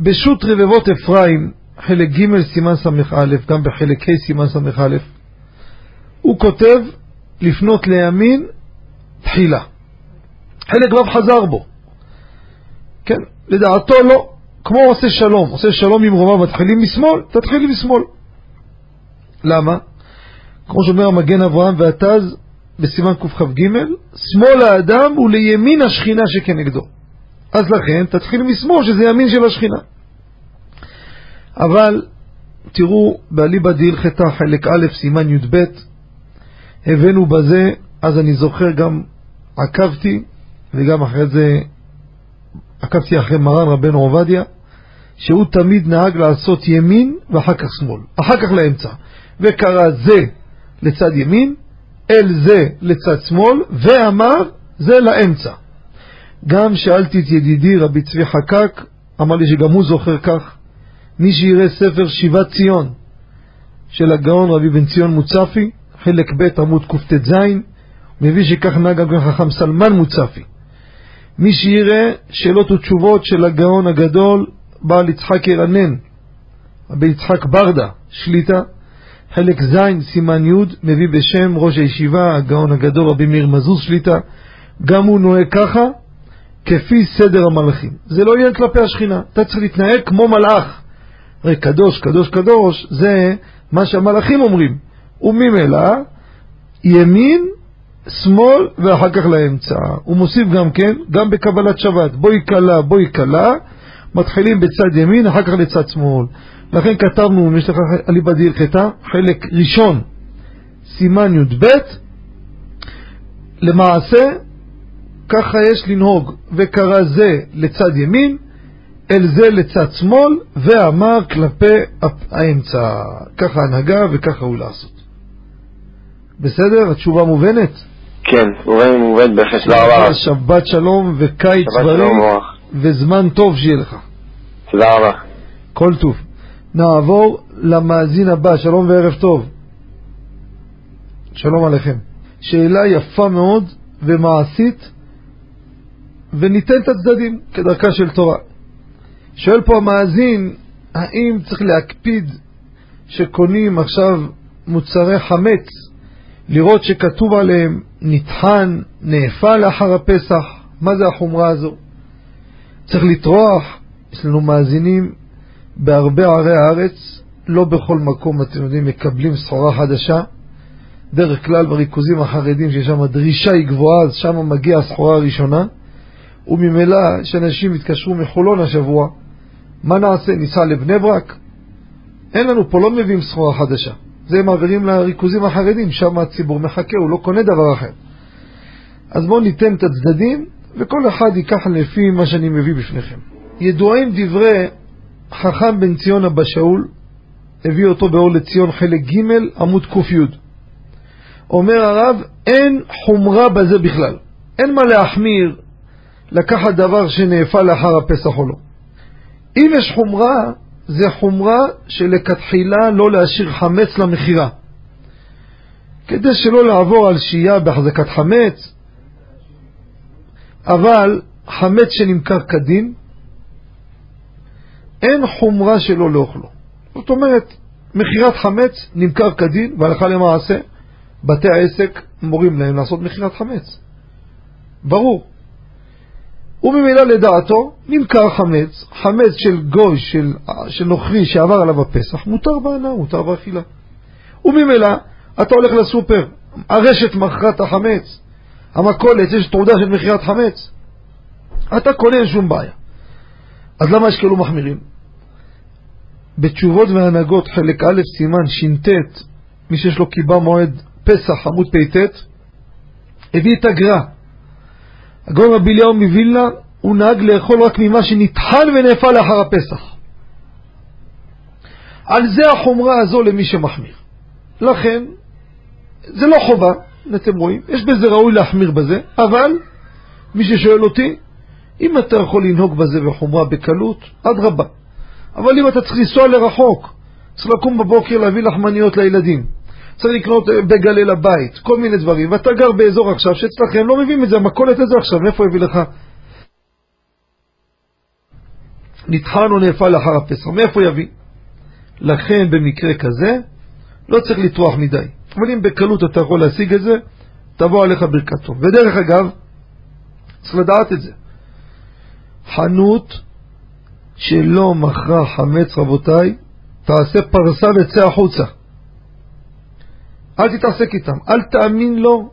בשו"ת רבבות אפרים, חלק ג' סימן ס"א, גם בחלק ה' סימן ס"א, הוא כותב לפנות לימין תחילה. חלק ו' חזר בו. כן, לדעתו לא. כמו עושה שלום, עושה שלום עם רומה מתחילים משמאל, תתחיל משמאל. למה? כמו שאומר המגן אברהם והתז, בסימן קכ"ג, שמאל האדם הוא לימין השכינה שכנגדו. אז לכן תתחיל משמאל שזה ימין של השכינה. אבל תראו באליבא דהלכתה חלק א' סימן י"ב הבאנו בזה, אז אני זוכר גם עקבתי וגם אחרי זה עקבתי אחרי מרן רבנו עובדיה שהוא תמיד נהג לעשות ימין ואחר כך שמאל, אחר כך לאמצע וקרא זה לצד ימין אל זה לצד שמאל, ואמר זה לאמצע. גם שאלתי את ידידי רבי צבי חקק, אמר לי שגם הוא זוכר כך. מי שיראה ספר שיבת ציון של הגאון רבי בן ציון מוצפי, חלק ב' עמוד קט"ז, מביא שכך נהג גם חכם סלמן מוצפי. מי שיראה שאלות ותשובות של הגאון הגדול, בעל יצחק ירנן, רבי יצחק ברדה, שליטה, חלק ז', סימן י', מביא בשם ראש הישיבה, הגאון הגדול רבי מאיר מזוז שליטה, גם הוא נוהג ככה, כפי סדר המלאכים. זה לא עניין כלפי השכינה, אתה צריך להתנהג כמו מלאך. הרי קדוש, קדוש, קדוש, זה מה שהמלאכים אומרים. וממילא, ימין, שמאל ואחר כך לאמצע. הוא מוסיף גם כן, גם בקבלת שבת, בואי קלה, בואי קלה, מתחילים בצד ימין, אחר כך לצד שמאל. לכן כתבנו, אם יש לך אליבא דהלכתה, חלק ראשון, סימן י"ב, למעשה, ככה יש לנהוג, וקרא זה לצד ימין, אל זה לצד שמאל, ואמר כלפי האמצע. ככה הנהגה וככה הוא לעשות. בסדר? התשובה מובנת? כן, מובן מובן בהחלט, תודה רבה. שבת שלום וקיץ בריא. וזמן טוב שיהיה לך. תודה רבה. כל טוב. נעבור למאזין הבא, שלום וערב טוב. שלום עליכם. שאלה יפה מאוד ומעשית, וניתן את הצדדים כדרכה של תורה. שואל פה המאזין, האם צריך להקפיד שקונים עכשיו מוצרי חמץ, לראות שכתוב עליהם נטחן, נאפה לאחר הפסח, מה זה החומרה הזו? צריך לטרוח, יש לנו מאזינים בהרבה ערי הארץ, לא בכל מקום, אתם יודעים, מקבלים סחורה חדשה. דרך כלל בריכוזים החרדים ששם הדרישה היא גבוהה, אז שם מגיעה הסחורה הראשונה, וממילא שאנשים יתקשרו מחולון השבוע, מה נעשה? ניסע לבני ברק? אין לנו פה, לא מביאים סחורה חדשה. זה מעבירים לריכוזים החרדים, שם הציבור מחכה, הוא לא קונה דבר אחר. אז בואו ניתן את הצדדים, וכל אחד ייקח לפי מה שאני מביא בפניכם. ידועים דברי חכם בן ציון אבא שאול, הביא אותו באור לציון חלק ג' עמוד ק"י. אומר הרב, אין חומרה בזה בכלל. אין מה להחמיר לקחת דבר שנאפה לאחר הפסח או לא. אם יש חומרה, זה חומרה שלכתחילה לא להשאיר חמץ למכירה. כדי שלא לעבור על שהייה בהחזקת חמץ, אבל חמץ שנמכר כדין, אין חומרה שלא לאוכלו. זאת אומרת, מכירת חמץ נמכר כדין, והלכה למעשה, בתי העסק מורים להם לעשות מכירת חמץ. ברור. וממילא לדעתו נמכר חמץ, חמץ של גוי, של, של נוכרי שעבר עליו הפסח, מותר בהנאה, מותר באכילה. וממילא אתה הולך לסופר, הרשת מכרה את החמץ, המכולת, יש תעודה של מכירת חמץ, אתה קונה אין שום בעיה. אז למה יש כאלו מחמירים? בתשובות והנהגות חלק א' סימן ש"ט, מי שיש לו קיבה מועד פסח עמוד פ"ט, הביא את הגר"א. הגאון רבי אליהו מווילנה, הוא נהג לאכול רק ממה שנטחן ונאפה לאחר הפסח. על זה החומרה הזו למי שמחמיר. לכן, זה לא חובה, אתם רואים, יש בזה ראוי להחמיר בזה, אבל מי ששואל אותי, אם אתה יכול לנהוג בזה בחומרה בקלות, אדרבה. אבל אם אתה צריך לנסוע לרחוק, צריך לקום בבוקר להביא לחמניות לילדים, צריך לקנות אה, בגלה לבית, כל מיני דברים, ואתה גר באזור עכשיו שאצלכם לא מביאים את זה, המכולת הזה עכשיו, מאיפה יביא לך? נטחן או נאפה לאחר הפסח, מאיפה יביא? לכן במקרה כזה לא צריך לטרוח מדי, אבל אם בקלות אתה יכול להשיג את זה, תבוא עליך ברכת טוב. ודרך אגב, צריך לדעת את זה. חנות שלא מכרה חמץ, רבותיי, תעשה פרסה וצא החוצה. אל תתעסק איתם, אל תאמין לו.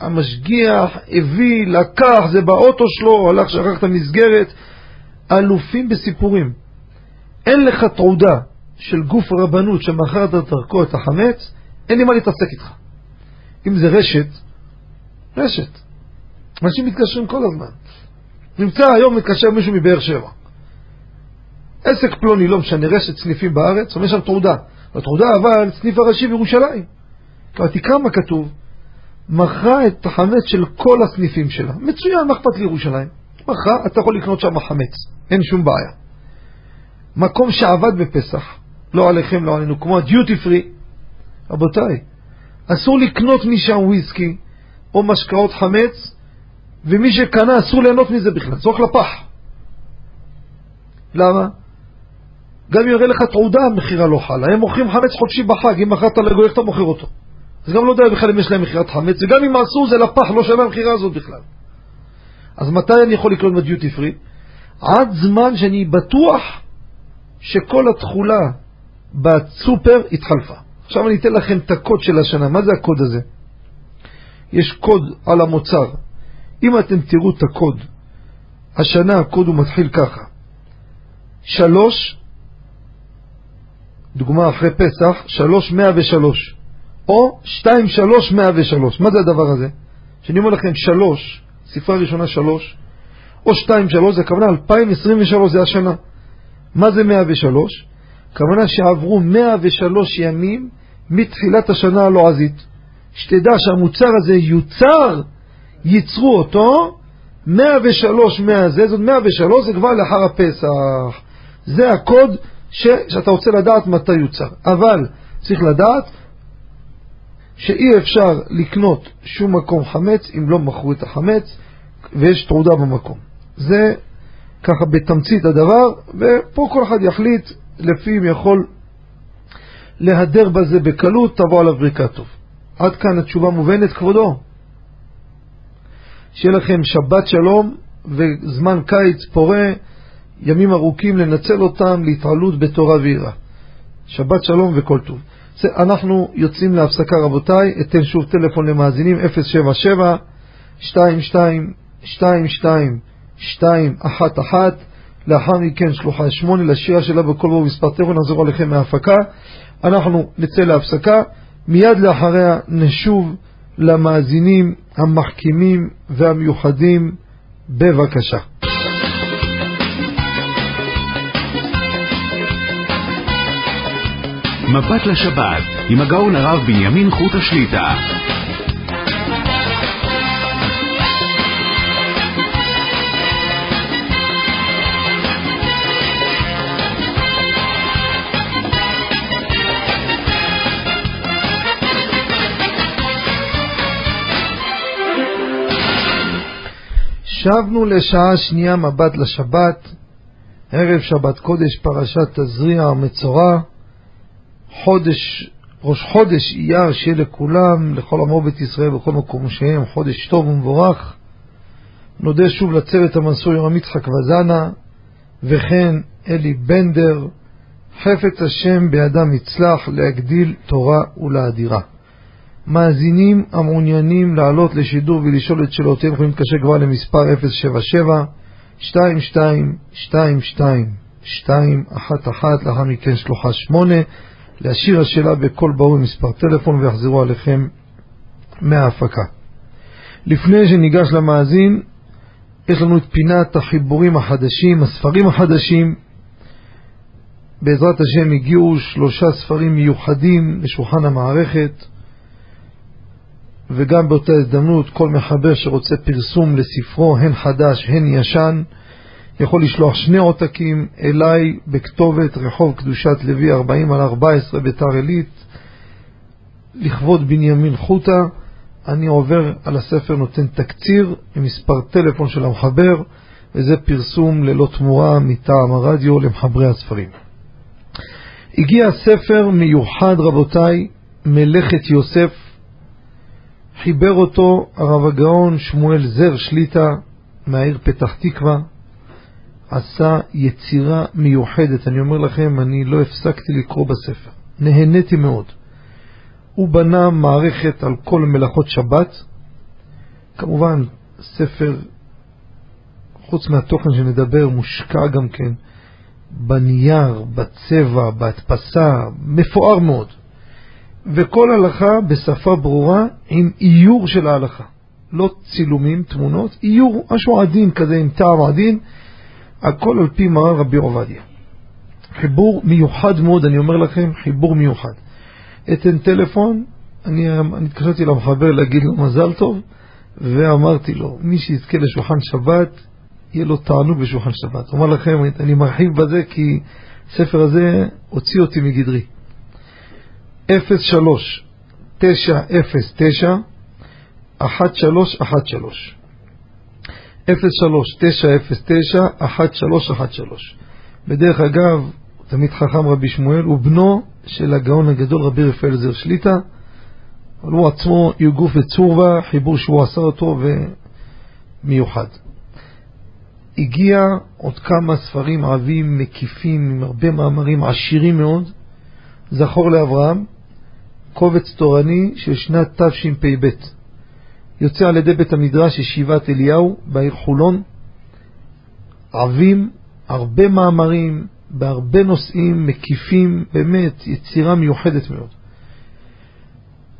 המשגיח הביא, לקח, זה באוטו שלו, הלך, שכח את המסגרת. אלופים בסיפורים. אין לך תעודה של גוף רבנות שמכרת דרכו את החמץ, אין לי מה להתעסק איתך. אם זה רשת, רשת. אנשים מתקשרים כל הזמן. נמצא היום מתקשר מישהו מבאר שבע. עסק פלוני, לא משנה, רשת סניפים בארץ, אומר שם תעודה. התעודה אבל סניף הראשי בירושלים. תקרא מה כתוב, מכרה את החמץ של כל הסניפים שלה. מצוין, מה אכפת לירושלים? מכרה, אתה יכול לקנות שם חמץ, אין שום בעיה. מקום שעבד בפסח, לא עליכם, לא עלינו, כמו הדיוטי פרי, רבותיי, אסור לקנות משם וויסקי או משקאות חמץ, ומי שקנה אסור ליהנות מזה בכלל, צורך לפח. למה? גם אם יראה לך תעודה, המכירה לא חלה. הם מוכרים חמץ חודשי בחג, אם מכרת לגוי, איך אתה מוכר אותו? אז גם לא יודע בכלל אם יש להם מכירת חמץ, וגם אם עשו זה לפח, לא שווה המכירה הזאת בכלל. אז מתי אני יכול לקנות בדיוטי פרי? עד זמן שאני בטוח שכל התכולה בסופר התחלפה. עכשיו אני אתן לכם את הקוד של השנה. מה זה הקוד הזה? יש קוד על המוצר. אם אתם תראו את הקוד, השנה הקוד הוא מתחיל ככה: שלוש, דוגמה אחרי פסח, שלוש מאה ושלוש. או 23103. מה זה הדבר הזה? שאני אומר לכם 3, ספרה ראשונה 3, או 2, 3, זה הכוונה 2023, זה השנה. מה זה 103? כוונה שעברו 103 ימים מתחילת השנה הלועזית. שתדע שהמוצר הזה יוצר, ייצרו אותו, 103 מהזה, זאת 103 זה כבר לאחר הפסח. זה הקוד ש, שאתה רוצה לדעת מתי יוצר. אבל צריך לדעת שאי אפשר לקנות שום מקום חמץ אם לא מכרו את החמץ ויש תעודה במקום. זה ככה בתמצית הדבר, ופה כל אחד יחליט לפי אם יכול להדר בזה בקלות, תבוא עליו ברכת טוב. עד כאן התשובה מובנת, כבודו. שיהיה לכם שבת שלום וזמן קיץ פורה, ימים ארוכים לנצל אותם להתעלות בתורה ויראה. שבת שלום וכל טוב. אנחנו יוצאים להפסקה רבותיי, אתן שוב טלפון למאזינים 077 22 22 211 לאחר מכן שלוחה 8 לשירה שלה בכל בו מספר טלפון, נחזור עליכם מההפקה. אנחנו נצא להפסקה, מיד לאחריה נשוב למאזינים המחכימים והמיוחדים. בבקשה. מבט לשבת עם הגאון הרב בנימין חוט השליטה. שבנו לשעה שנייה מבט לשבת, ערב שבת קודש פרשת תזריע המצורע, חודש, ראש חודש אייר שיהיה לכולם, לכל עמו בית ישראל בכל מקום שהם, חודש טוב ומבורך. נודה שוב לצוות המסור יורם יצחק וזנה, וכן אלי בנדר, חפץ השם בידם יצלח להגדיל תורה ולאדירה. מאזינים המעוניינים לעלות לשידור ולשאול את שאלותיהם יכולים להתקשר כבר למספר 077 22 22 211 לאחר מכן שלוחה 8 להשאיר השאלה בקול ברור מספר טלפון ויחזרו עליכם מההפקה. לפני שניגש למאזין, יש לנו את פינת החיבורים החדשים, הספרים החדשים. בעזרת השם הגיעו שלושה ספרים מיוחדים לשולחן המערכת. וגם באותה הזדמנות כל מחבר שרוצה פרסום לספרו, הן חדש הן ישן, יכול לשלוח שני עותקים אליי בכתובת רחוב קדושת לוי 40 על 14 ביתר עילית, לכבוד בנימין חוטה. אני עובר על הספר, נותן תקציר עם מספר טלפון של המחבר, וזה פרסום ללא תמורה מטעם הרדיו למחברי הספרים. הגיע ספר מיוחד, רבותיי, מלאכת יוסף, חיבר אותו הרב הגאון שמואל זר שליטה מהעיר פתח תקווה, עשה יצירה מיוחדת. אני אומר לכם, אני לא הפסקתי לקרוא בספר. נהניתי מאוד. הוא בנה מערכת על כל מלאכות שבת. כמובן, ספר, חוץ מהתוכן שנדבר, מושקע גם כן בנייר, בצבע, בהדפסה, מפואר מאוד. וכל הלכה בשפה ברורה עם איור של ההלכה. לא צילומים, תמונות, איור, משהו עדין כזה עם טעם עדין, הכל על פי מרן רבי עובדיה. חיבור מיוחד מאוד, אני אומר לכם, חיבור מיוחד. אתן טלפון, אני, התקשרתי למחבר להגיד לו מזל טוב, ואמרתי לו, מי שיזכה לשולחן שבת, יהיה לו תענוג בשולחן שבת. אומר לכם, אני מרחיב בזה כי הספר הזה הוציא אותי מגדרי. 03 909 1313 03-909-1313. בדרך אגב, תמיד חכם רבי שמואל, הוא בנו של הגאון הגדול רבי רפאל זר שליטא, אבל הוא עצמו יגוף וצורבה, חיבור שהוא עשה אותו ומיוחד. הגיע עוד כמה ספרים עבים, מקיפים, עם הרבה מאמרים עשירים מאוד, זכור לאברהם, קובץ תורני של שנת תשפ"ב. יוצא על ידי בית המדרש ישיבת אליהו בעיר חולון, עבים, הרבה מאמרים, בהרבה נושאים מקיפים, באמת יצירה מיוחדת מאוד.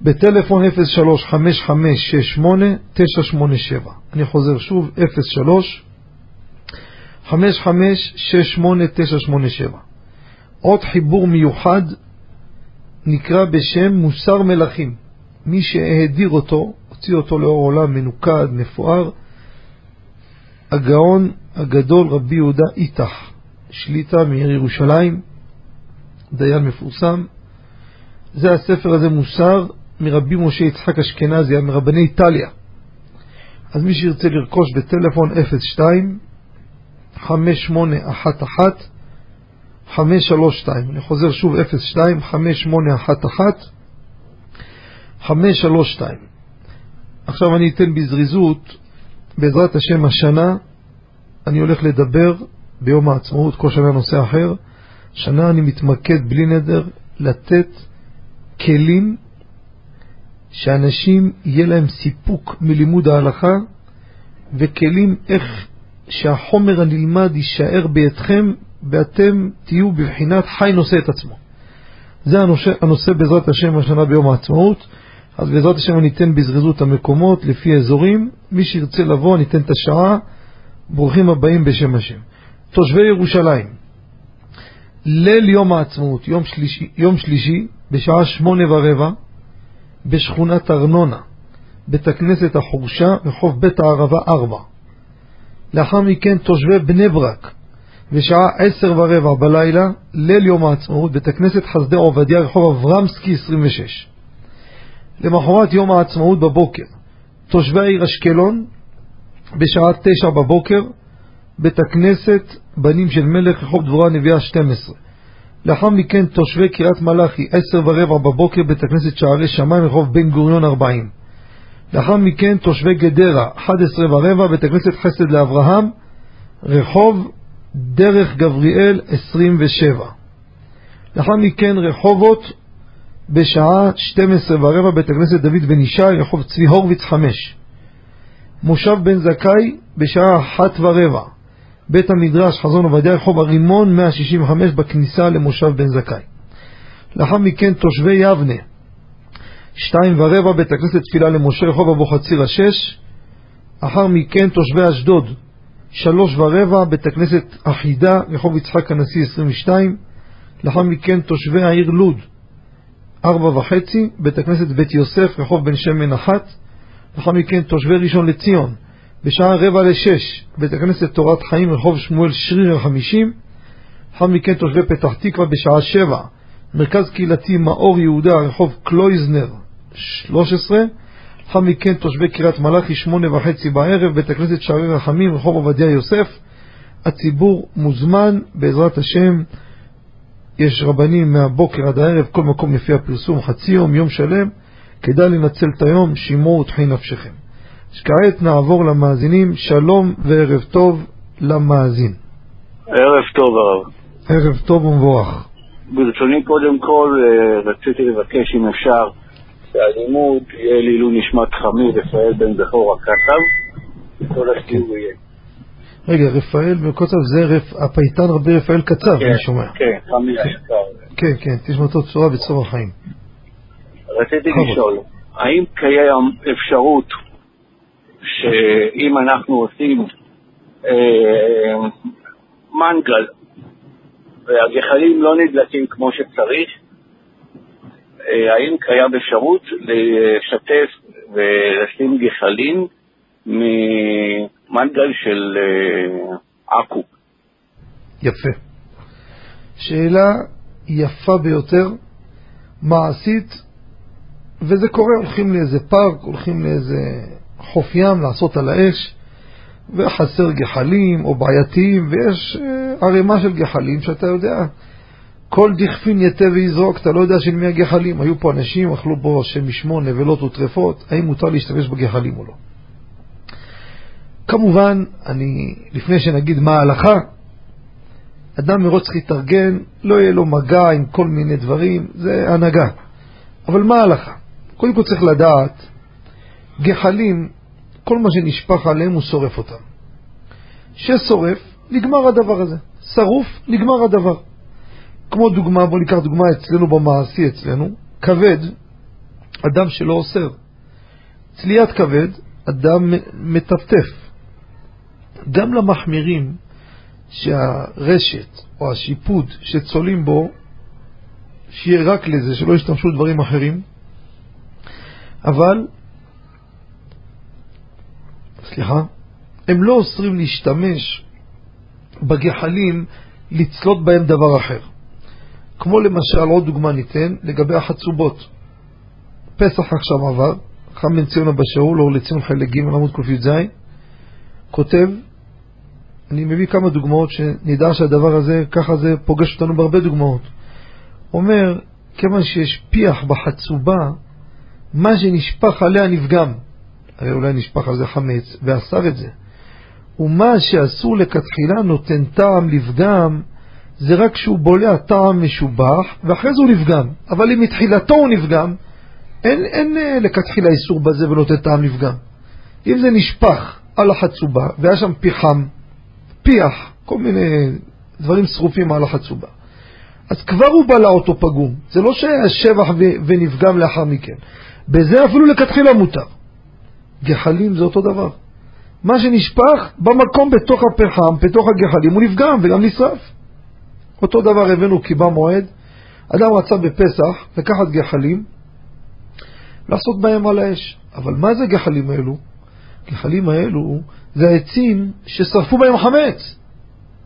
בטלפון 03-5568-987. אני חוזר שוב, 03 556897. עוד חיבור מיוחד נקרא בשם מוסר מלכים. מי שהאדיר אותו, הוציא אותו לאור עולם מנוקד, מפואר, הגאון הגדול רבי יהודה איתך, שליטה מעיר ירושלים, דיין מפורסם. זה הספר הזה מוסר מרבי משה יצחק אשכנזי, מרבני איטליה. אז מי שירצה לרכוש בטלפון 02 5811 532, אני חוזר שוב 02 5811 532. עכשיו אני אתן בזריזות, בעזרת השם השנה אני הולך לדבר ביום העצמאות, כל שנה נושא אחר. שנה אני מתמקד בלי נדר לתת כלים שאנשים יהיה להם סיפוק מלימוד ההלכה וכלים איך שהחומר הנלמד יישאר בידכם ואתם תהיו בבחינת חי נושא את עצמו. זה הנושא, הנושא בעזרת השם השנה ביום העצמאות. אז בעזרת השם אני אתן בזריזות המקומות לפי אזורים. מי שירצה לבוא, אני אתן את השעה. ברוכים הבאים בשם השם. תושבי ירושלים, ליל יום העצמאות, יום שלישי, יום שלישי בשעה שמונה ורבע, בשכונת ארנונה, בית הכנסת החורשה, רחוב בית הערבה ארבע. לאחר מכן תושבי בני ברק, בשעה עשר ורבע בלילה, ליל יום העצמאות, בית הכנסת חסדי עובדיה, רחוב אברמסקי 26. למחרת יום העצמאות בבוקר, תושבי העיר אשקלון, בשעה תשע בבוקר, בית הכנסת בנים של מלך, רחוב דבורה נביאה 12. לאחר מכן תושבי קריית מלאכי, עשר ורבע בבוקר, בית הכנסת שערי שמיים, רחוב בן גוריון 40. לאחר מכן תושבי גדרה, 11 ורבע, בית הכנסת חסד לאברהם, רחוב דרך גבריאל 27. לאחר מכן רחובות בשעה 12 ורבע, בית הכנסת דוד בן ישי, רחוב צבי הורוביץ 5. מושב בן זכאי בשעה אחת ורבע, בית המדרש חזון עובדיה, רחוב הרימון 165 בכניסה למושב בן זכאי. לאחר מכן תושבי יבנה, שתיים ורבע, בית הכנסת תפילה למשה, רחוב אבוחצירא 6. לאחר מכן תושבי אשדוד, שלוש ורבע, בית הכנסת אחידה, רחוב יצחק הנשיא 22. לאחר מכן תושבי העיר לוד, ארבע וחצי, בית הכנסת בית יוסף, רחוב בן שמן אחת. לאחר מכן תושבי ראשון לציון, בשעה רבע לשש, בית הכנסת תורת חיים, רחוב שמואל שריר החמישים. לאחר מכן תושבי פתח תקווה בשעה שבע, מרכז קהילתי מאור יהודה, רחוב קלויזנר 13. לאחר מכן תושבי קריית מלאכי, שמונה וחצי בערב, בית הכנסת שערי רחמים, רחוב עובדיה יוסף. הציבור מוזמן, בעזרת השם. יש רבנים מהבוקר עד הערב, כל מקום לפי הפרסום, חצי יום, יום שלם. כדאי לנצל את היום, שימור ותחי נפשכם. כעת נעבור למאזינים, שלום וערב טוב למאזין. ערב טוב הרב. ערב טוב ומבורך. ברצוני קודם כל אה, רציתי לבקש אם אפשר שהלימוד יהיה לעילוי נשמת חמי רפאל בן בכור הקטב, וכל השיעור יהיה. רגע, רפאל בן קוצב זה רפ... הפייטן רבי רפאל קצב, כן, אני שומע. כן, חמי היקר. כן, כן, תשמעתו צורה בצור החיים. רציתי. לשאול, האם קיים אפשרות שאם אנחנו עושים אה, מנגל והגחלים לא נדלקים כמו שצריך, אה, האם קיים אפשרות לשתף ולשים גחלים ממנגל של אה, עכו? יפה. שאלה יפה ביותר, מעשית, וזה קורה, הולכים לאיזה פארק, הולכים לאיזה חוף ים לעשות על האש, וחסר גחלים או בעייתיים, ויש אה, ערימה של גחלים שאתה יודע, כל דכפין יתה ויזרוק, אתה לא יודע של מי הגחלים. היו פה אנשים, אכלו בו שם משמון, נבלות וטרפות, האם מותר להשתמש בגחלים או לא. כמובן, אני, לפני שנגיד מה ההלכה, אדם מראש צריך להתארגן, לא יהיה לו מגע עם כל מיני דברים, זה הנהגה. אבל מה ההלכה? קודם כל צריך לדעת, גחלים, כל מה שנשפך עליהם הוא שורף אותם. ששורף, נגמר הדבר הזה. שרוף, נגמר הדבר. כמו דוגמה, בואו ניקח דוגמה אצלנו במעשי אצלנו, כבד, אדם שלא אוסר. צליית כבד, אדם מטפטף. גם למחמירים שהרשת או השיפוד שצולים בו, שיהיה רק לזה, שלא ישתמשו דברים אחרים, אבל, סליחה, הם לא אוסרים להשתמש בגחלים, לצלות בהם דבר אחר. כמו למשל, עוד דוגמה ניתן, לגבי החצובות. פסח עכשיו עבר, חם בן ציון אבא שאול, אור לציון חלק ג' עמוד קי"ז, כותב, אני מביא כמה דוגמאות שנדע שהדבר הזה, ככה זה פוגש אותנו בהרבה דוגמאות. אומר, כיוון שיש פיח בחצובה, מה שנשפך עליה נפגם. הרי אולי נשפך על זה חמץ, ואסר את זה. ומה שאסור לכתחילה נותן טעם לפגם, זה רק כשהוא בולע טעם משובח, ואחרי זה הוא נפגם. אבל אם מתחילתו הוא נפגם, אין, אין אה, לכתחילה איסור בזה ונותן טעם לפגם. אם זה נשפך על החצובה, והיה שם פיחם, פיח, כל מיני דברים שרופים על החצובה, אז כבר הוא בלע אותו פגום. זה לא שהיה שבח ונפגם לאחר מכן. בזה אפילו לכתחילה מותר. גחלים זה אותו דבר. מה שנשפך במקום בתוך הפחם, בתוך הגחלים, הוא נפגם וגם נשרף. אותו דבר הבאנו קיבה מועד. אדם רצה בפסח לקחת גחלים, לעשות בהם על האש. אבל מה זה גחלים האלו? גחלים האלו זה העצים ששרפו בהם חמץ,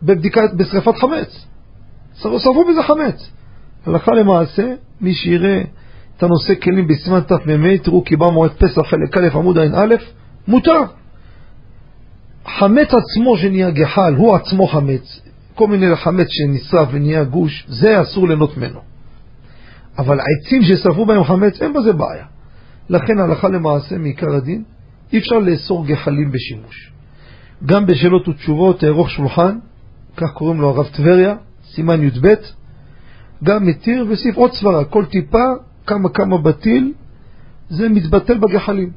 בבדיקת, בשרפת חמץ. שרפו בזה חמץ. הלכה למעשה, מי שיראה את הנושא כלים בסימן תמ"ה, תראו קיבה מועד פסח חלק א' עמוד ע"א, מותר. חמץ עצמו שנהיה גחל, הוא עצמו חמץ, כל מיני חמץ שנשרף ונהיה גוש, זה אסור ליהנות ממנו. אבל העצים ששרפו בהם חמץ, אין בזה בעיה. לכן הלכה למעשה מעיקר הדין, אי אפשר לאסור גחלים בשימוש. גם בשאלות ותשובות אערוך שולחן, כך קוראים לו הרב טבריה, סימן י"ב, גם מתיר וסיף עוד סברה, כל טיפה, כמה כמה בטיל, זה מתבטל בגחלים.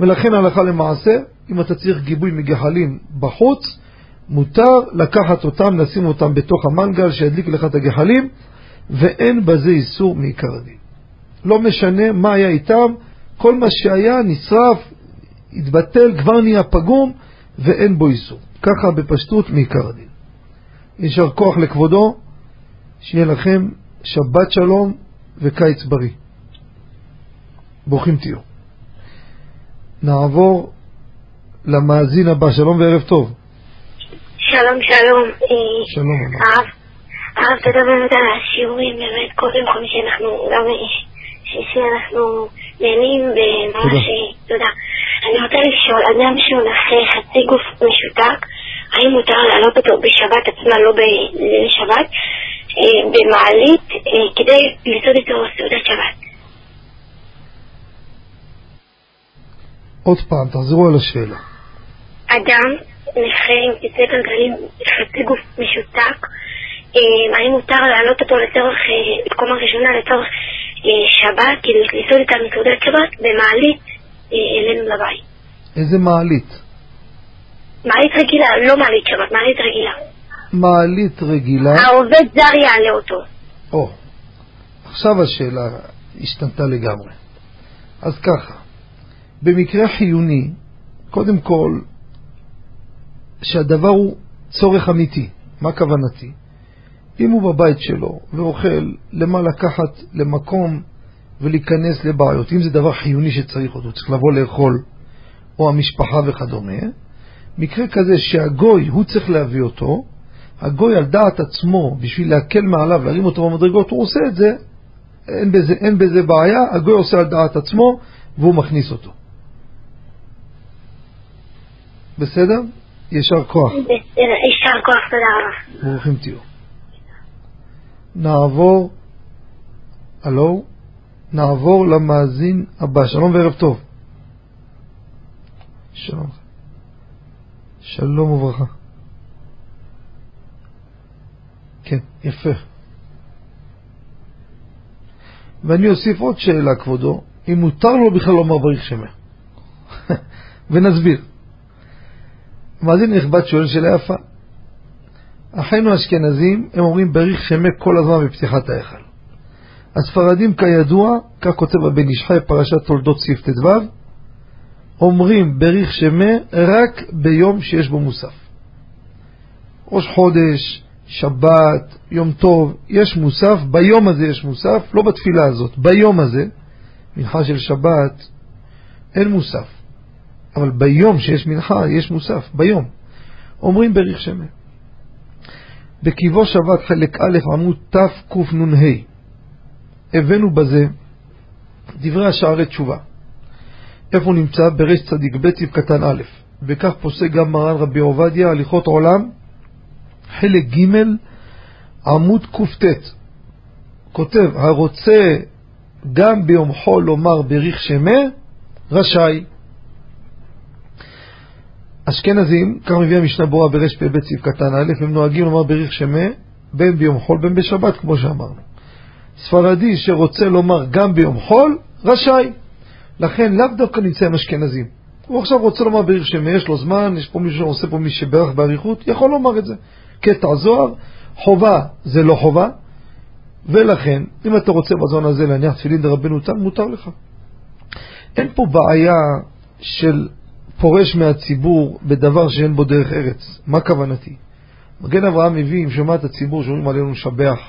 ולכן הלכה למעשה, אם אתה צריך גיבוי מגחלים בחוץ, מותר לקחת אותם, לשים אותם בתוך המנגל שידליק לך את הגחלים, ואין בזה איסור מעיקר הדין. לא משנה מה היה איתם, כל מה שהיה נשרף, התבטל, כבר נהיה פגום, ואין בו איסור. ככה בפשטות מעיקר הדין. יישר כוח לכבודו, שיהיה לכם שבת שלום וקיץ בריא. ברוכים תהיו. נעבור למאזין הבא, שלום וערב טוב. שלום, שלום. שלום. הרב, הרב, תודה באמת על השיעורים, באמת כל יום חמישי אנחנו גם שישי אנחנו נהנים וממש תודה. אני רוצה לשאול, אדם שהוא נעשה חצי גוף משותק, האם מותר להעלות אותו בשבת עצמה, לא בליל שבת, במעלית, כדי לסעוד איתו סעודת שבת? עוד פעם, תחזרו על השאלה. אדם נכה עם כיסא גלגלים, חצי גוף משותק, האם מותר להעלות אותו לצורך, בקומה ראשונה לצורך שבת, כאילו לסעוד איתם מסעודת שבת, במעלית אלינו לבית. איזה מעלית? מעלית רגילה, לא מעלית שבת, מעלית רגילה. מעלית רגילה. העובד זר יעלה אותו. או, עכשיו השאלה השתנתה לגמרי. אז ככה, במקרה חיוני, קודם כל, שהדבר הוא צורך אמיתי. מה כוונתי? אם הוא בבית שלו ואוכל, למה לקחת למקום ולהיכנס לבעיות? אם זה דבר חיוני שצריך אותו, צריך לבוא לאכול, או המשפחה וכדומה, מקרה כזה שהגוי, הוא צריך להביא אותו, הגוי על דעת עצמו, בשביל להקל מעליו, להרים אותו במדרגות, הוא עושה את זה, אין בזה, אין בזה בעיה, הגוי עושה על דעת עצמו, והוא מכניס אותו. בסדר? יישר כוח. יישר כוח, תודה רבה. ברוכים תהיו. נעבור, הלו, נעבור למאזין הבא. שלום וערב טוב. שלום. שלום וברכה. כן, יפה. ואני אוסיף עוד שאלה, כבודו, אם מותר לו בכלל לומר בריך שמה. ונסביר. מאזין נכבד שואל שאלה יפה. אחינו האשכנזים, הם אומרים בריך שמה כל הזמן בפתיחת ההיכל. הספרדים כידוע, כך כותב הבן איש חי פרשת תולדות סעיף ט"ו, אומרים בריך שמה רק ביום שיש בו מוסף. ראש חודש, שבת, יום טוב, יש מוסף, ביום הזה יש מוסף, לא בתפילה הזאת, ביום הזה, מנחה של שבת, אין מוסף. אבל ביום שיש מנחה, יש מוסף, ביום. אומרים בריך שמן. בקיבו שבת חלק א' עמוד תקנ"ה. הבאנו בזה דברי השערי תשובה. איפה נמצא? ברש צדיק ב' סעיף קטן א', וכך פוסק גם מרן רבי עובדיה, הליכות עולם, חלק ג' עמוד קט. כותב, הרוצה גם ביום חול לומר בריך שמה, רשאי. אשכנזים, כך מביא המשנה ברורה ברש פ"ב סעיף קטן א', הם נוהגים לומר בריך שמה, בין ביום חול בין בשבת, כמו שאמרנו. ספרדי שרוצה לומר גם ביום חול, רשאי. לכן לאו דווקא נמצא עם אשכנזים. הוא עכשיו רוצה לומר בריך שמה, יש לו זמן, יש פה מישהו שעושה פה מי שברך באריכות, יכול לומר את זה. קטע זוהר, חובה זה לא חובה, ולכן, אם אתה רוצה בזמן הזה להניח תפילין דרבנו תם, מותר לך. אין פה בעיה של פורש מהציבור בדבר שאין בו דרך ארץ. מה כוונתי? מגן אברהם מביא, אם שומע את הציבור שאומרים עלינו לשבח.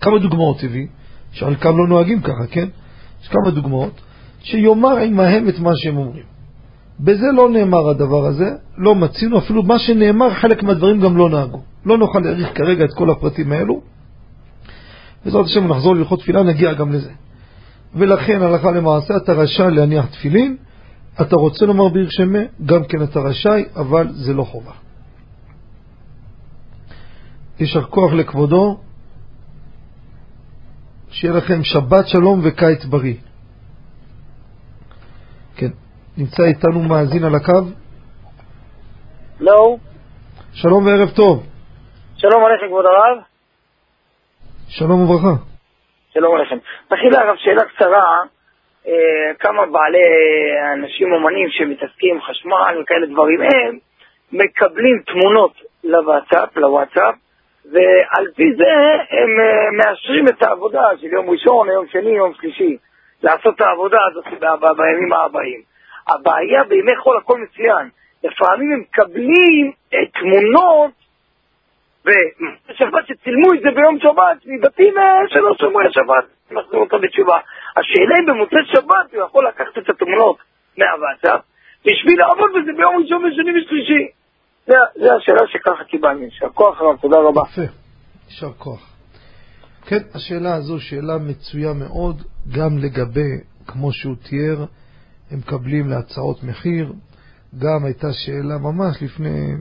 כמה דוגמאות הביא, שחלקם לא נוהגים ככה, כן? יש כמה דוגמאות, שיאמר עמהם את מה שהם אומרים. בזה לא נאמר הדבר הזה, לא מצינו, אפילו מה שנאמר, חלק מהדברים גם לא נהגו. לא נוכל להעריך כרגע את כל הפרטים האלו. בעזרת השם נחזור ללכות תפילה, נגיע גם לזה. ולכן הלכה למעשה אתה רשאי להניח תפילין, אתה רוצה לומר בעיר שמה, גם כן אתה רשאי, אבל זה לא חובה. יישר כוח לכבודו, שיהיה לכם שבת שלום וקיץ בריא. כן, נמצא איתנו מאזין על הקו? לא. שלום וערב טוב. שלום עליכם כבוד הרב. שלום וברכה. שלום עליכם. תחילה הרב, שאלה קצרה, כמה בעלי אנשים אומנים שמתעסקים חשמל וכאלה דברים הם מקבלים תמונות לוואטסאפ, לוואטסאפ, ועל פי זה הם אה, מאשרים את העבודה של יום ראשון, יום שני, יום שלישי, לעשות את העבודה הזאת בימים הבאים. הבעיה בימי חול הכל מצוין. לפעמים הם מקבלים אה, תמונות ושבת שצילמו את זה ביום שבת מבתים אה, שלא שומרי השבת, מחזירים אותם בתשובה. השאלה אם במוצאי שבת הוא יכול לקחת את התמונות מהוואטסאפ בשביל לעבוד בזה ביום ראשון ושני ושלישי. זו השאלה שככה קיבלנו. יישר כוח רב, תודה רבה. יפה, יישר כוח. כן, השאלה הזו שאלה מצויה מאוד, גם לגבי, כמו שהוא תיאר, הם מקבלים להצעות מחיר. גם הייתה שאלה ממש לפני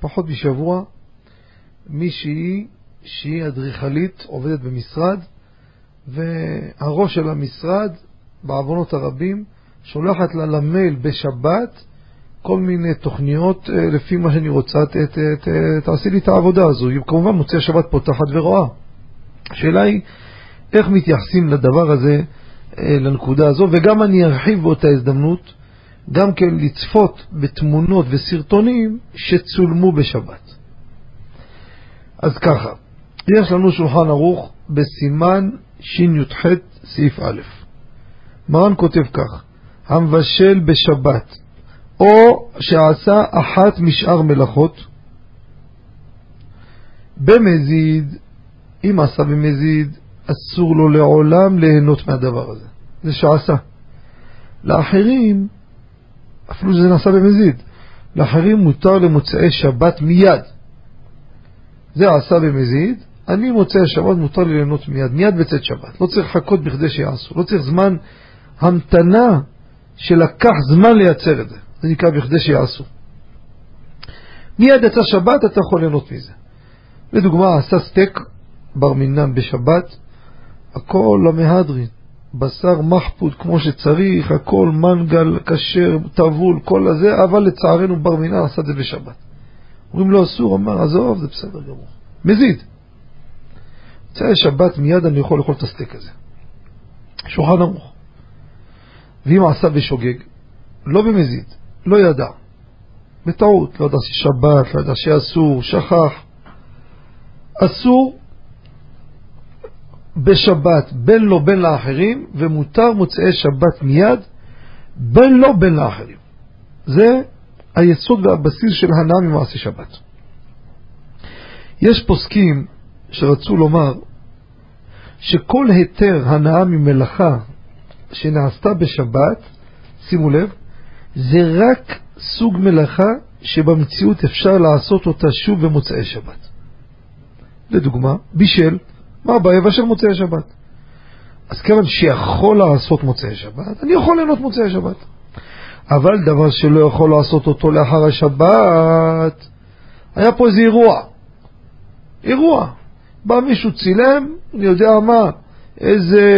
פחות משבוע, מישהי שהיא אדריכלית, עובדת במשרד, והראש של המשרד, בעוונות הרבים, שולחת לה למייל בשבת כל מיני תוכניות אה, לפי מה שאני רוצה, ת, ת, ת, תעשי לי את העבודה הזו. היא כמובן מוצאי שבת פותחת ורואה. השאלה היא איך מתייחסים לדבר הזה, אה, לנקודה הזו, וגם אני ארחיב באותה הזדמנות, גם כן לצפות בתמונות וסרטונים שצולמו בשבת. אז ככה, יש לנו שולחן ערוך בסימן שי"ח סעיף א'. מרן כותב כך: המבשל בשבת, או שעשה אחת משאר מלאכות, במזיד, אם עשה במזיד, אסור לו לעולם ליהנות מהדבר הזה. זה שעשה. לאחרים, אפילו שזה נעשה במזיד, לאחרים מותר למוצאי שבת מיד. זה עשה במזיד, אני מוצאי שבת מותר לי ליהנות מיד, מיד בצאת שבת. לא צריך לחכות בכדי שיעשו, לא צריך זמן המתנה שלקח זמן לייצר את זה. זה נקרא בכדי שיעשו. מיד יצא שבת, אתה יכול ליהנות מזה. לדוגמה, עשה סטייק בר מינן בשבת, הכל למהדרין, בשר מחפוד כמו שצריך, הכל מנגל, כשר, טבול, כל הזה, אבל לצערנו בר מינן עשה את זה בשבת. אומרים לו אסור, אמר עזוב, זה בסדר גמור. מזיד. מוצאי שבת מיד אני יכול לאכול את הסטייק הזה. שולחן ערוך. ואם עשה בשוגג, לא במזיד, לא ידע, בטעות, לא ידע ששבת, לא ידע שאסור, שכח. אסור בשבת בין לו בין לאחרים, ומותר מוצאי שבת מיד בין לו בין לאחרים. זה היסוד והבסיס של הנאה ממעשה שבת. יש פוסקים שרצו לומר שכל היתר הנאה ממלאכה שנעשתה בשבת, שימו לב, זה רק סוג מלאכה שבמציאות אפשר לעשות אותה שוב במוצאי שבת. לדוגמה, בישל, מה הבעיה של מוצאי שבת? אז כיוון שיכול לעשות מוצאי שבת, אני יכול ליהנות מוצאי שבת. אבל דבר שלא יכול לעשות אותו לאחר השבת, היה פה איזה אירוע. אירוע. בא מישהו צילם, אני יודע מה, איזה...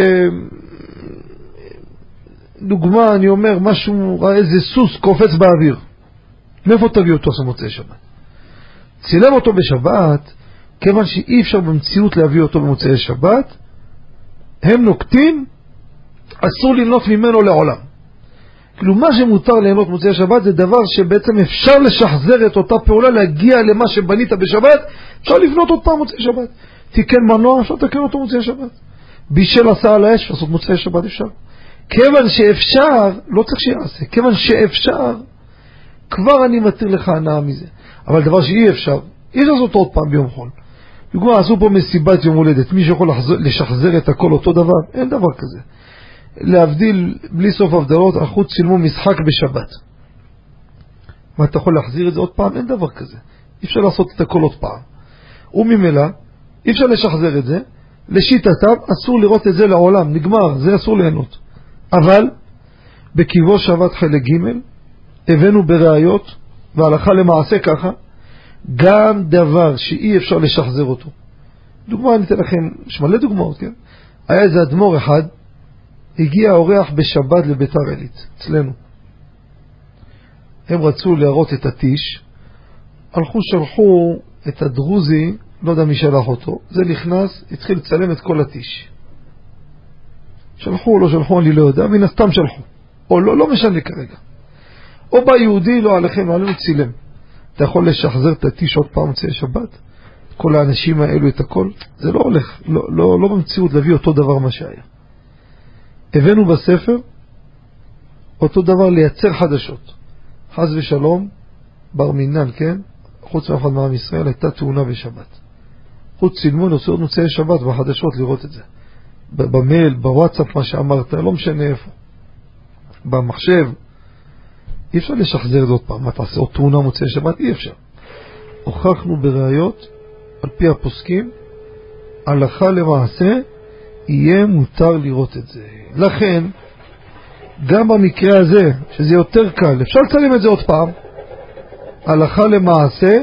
דוגמה, אני אומר, משהו, איזה סוס קופץ באוויר. מאיפה תביא אותו עכשיו מוצאי שבת? צילם אותו בשבת, כיוון שאי אפשר במציאות להביא אותו במוצאי שבת, הם נוקטים, אסור למנות ממנו לעולם. כאילו מה שמותר ליהנות מוצאי שבת זה דבר שבעצם אפשר לשחזר את אותה פעולה, להגיע למה שבנית בשבת, אפשר לבנות עוד פעם מוצאי שבת. תיקן מנוע, אפשר לתקן אותו מוצאי שבת. בישל עשה על האש, לעשות מוצאי שבת אפשר. כיוון שאפשר, לא צריך שיעשה, כיוון שאפשר, כבר אני מתיר לך הנאה מזה. אבל דבר שאי אפשר, אי אפשר לעשות עוד פעם ביום חול. דוגמה, עשו פה מסיבת יום הולדת, מישהו יכול לשחזר את הכל אותו דבר? אין דבר כזה. להבדיל, בלי סוף הבדלות, החוץ צילמו משחק בשבת. מה, אתה יכול להחזיר את זה עוד פעם? אין דבר כזה. אי אפשר לעשות את הכל עוד פעם. וממילא, אי אפשר לשחזר את זה. לשיטתם, אסור לראות את זה לעולם, נגמר, זה אסור ליהנות. אבל, בקיבו שבת חלק ג' הבאנו בראיות, והלכה למעשה ככה, גם דבר שאי אפשר לשחזר אותו. דוגמה, אני אתן לכם, יש מלא דוגמאות, כן? היה איזה אדמו"ר אחד, הגיע אורח בשבת לביתר עילית, אצלנו. הם רצו להראות את הטיש, הלכו, שלחו את הדרוזי, לא יודע מי שלח אותו, זה נכנס, התחיל לצלם את כל הטיש. שלחו או לא שלחו, אני לא יודע, מן הסתם שלחו. או לא, לא משנה כרגע. או בא יהודי, לא עליכם, לא עלינו, צילם. אתה יכול לשחזר את הטיש עוד פעם מוצאי שבת? כל האנשים האלו, את הכל? זה לא הולך, לא, לא, לא במציאות להביא אותו דבר מה שהיה. הבאנו בספר אותו דבר לייצר חדשות. חס ושלום, בר מינן, כן? חוץ מאף אחד מעם ישראל, הייתה תאונה בשבת. חוץ צילמו נושא מוצאי שבת בחדשות לראות את זה. במייל, בוואטסאפ, מה שאמרת, לא משנה איפה. במחשב, אי אפשר לשחזר את זה עוד פעם. מה תעשה עוד תאונה מוצאי שבת? אי אפשר. הוכחנו בראיות, על פי הפוסקים, הלכה למעשה, יהיה מותר לראות את זה. לכן, גם במקרה הזה, שזה יותר קל, אפשר לצלם את זה עוד פעם. הלכה למעשה,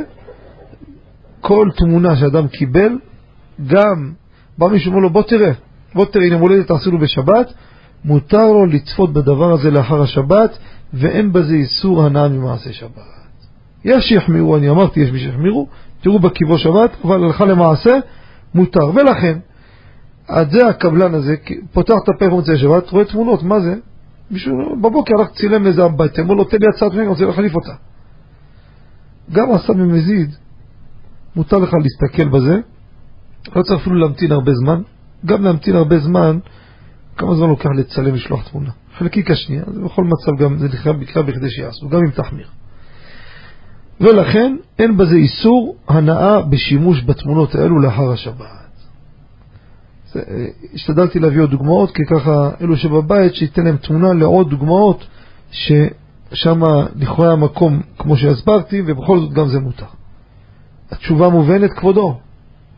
כל תמונה שאדם קיבל, גם בא מישהו ואומר לו, בוא תראה, בוא תראה, הנה מולדת תעשו לו בשבת, מותר לו לצפות בדבר הזה לאחר השבת, ואין בזה איסור הנאה ממעשה שבת. יש שיחמירו, אני אמרתי, יש מי שיחמירו, תראו בקיבו שבת, אבל הלכה למעשה, מותר. ולכן, עד זה הקבלן הזה, פותח את הפה במוצאי שבת, רואה תמונות, מה זה? מישהו בבוקר הלך צילם איזה אמבטיה, אמר לו, תן לי הצעת מחיר, אני רוצה להחליף אותה. גם עשה במזיד, מותר לך להסתכל בזה, לא צריך אפילו להמתין הרבה זמן, גם להמתין הרבה זמן, כמה זמן לוקח לצלם ולשלוח תמונה. חלקיק השנייה, זה בכל מצב גם, זה נקרא בכלל בכדי שיעשו, גם אם תחמיר. ולכן אין בזה איסור הנאה בשימוש בתמונות האלו לאחר השבת. זה, השתדלתי להביא עוד דוגמאות, כי ככה אלו שבבית, שייתן להם תמונה לעוד דוגמאות, ששם לכאורה המקום, כמו שהסברתי, ובכל זאת גם זה מותר. התשובה מובנת, כבודו?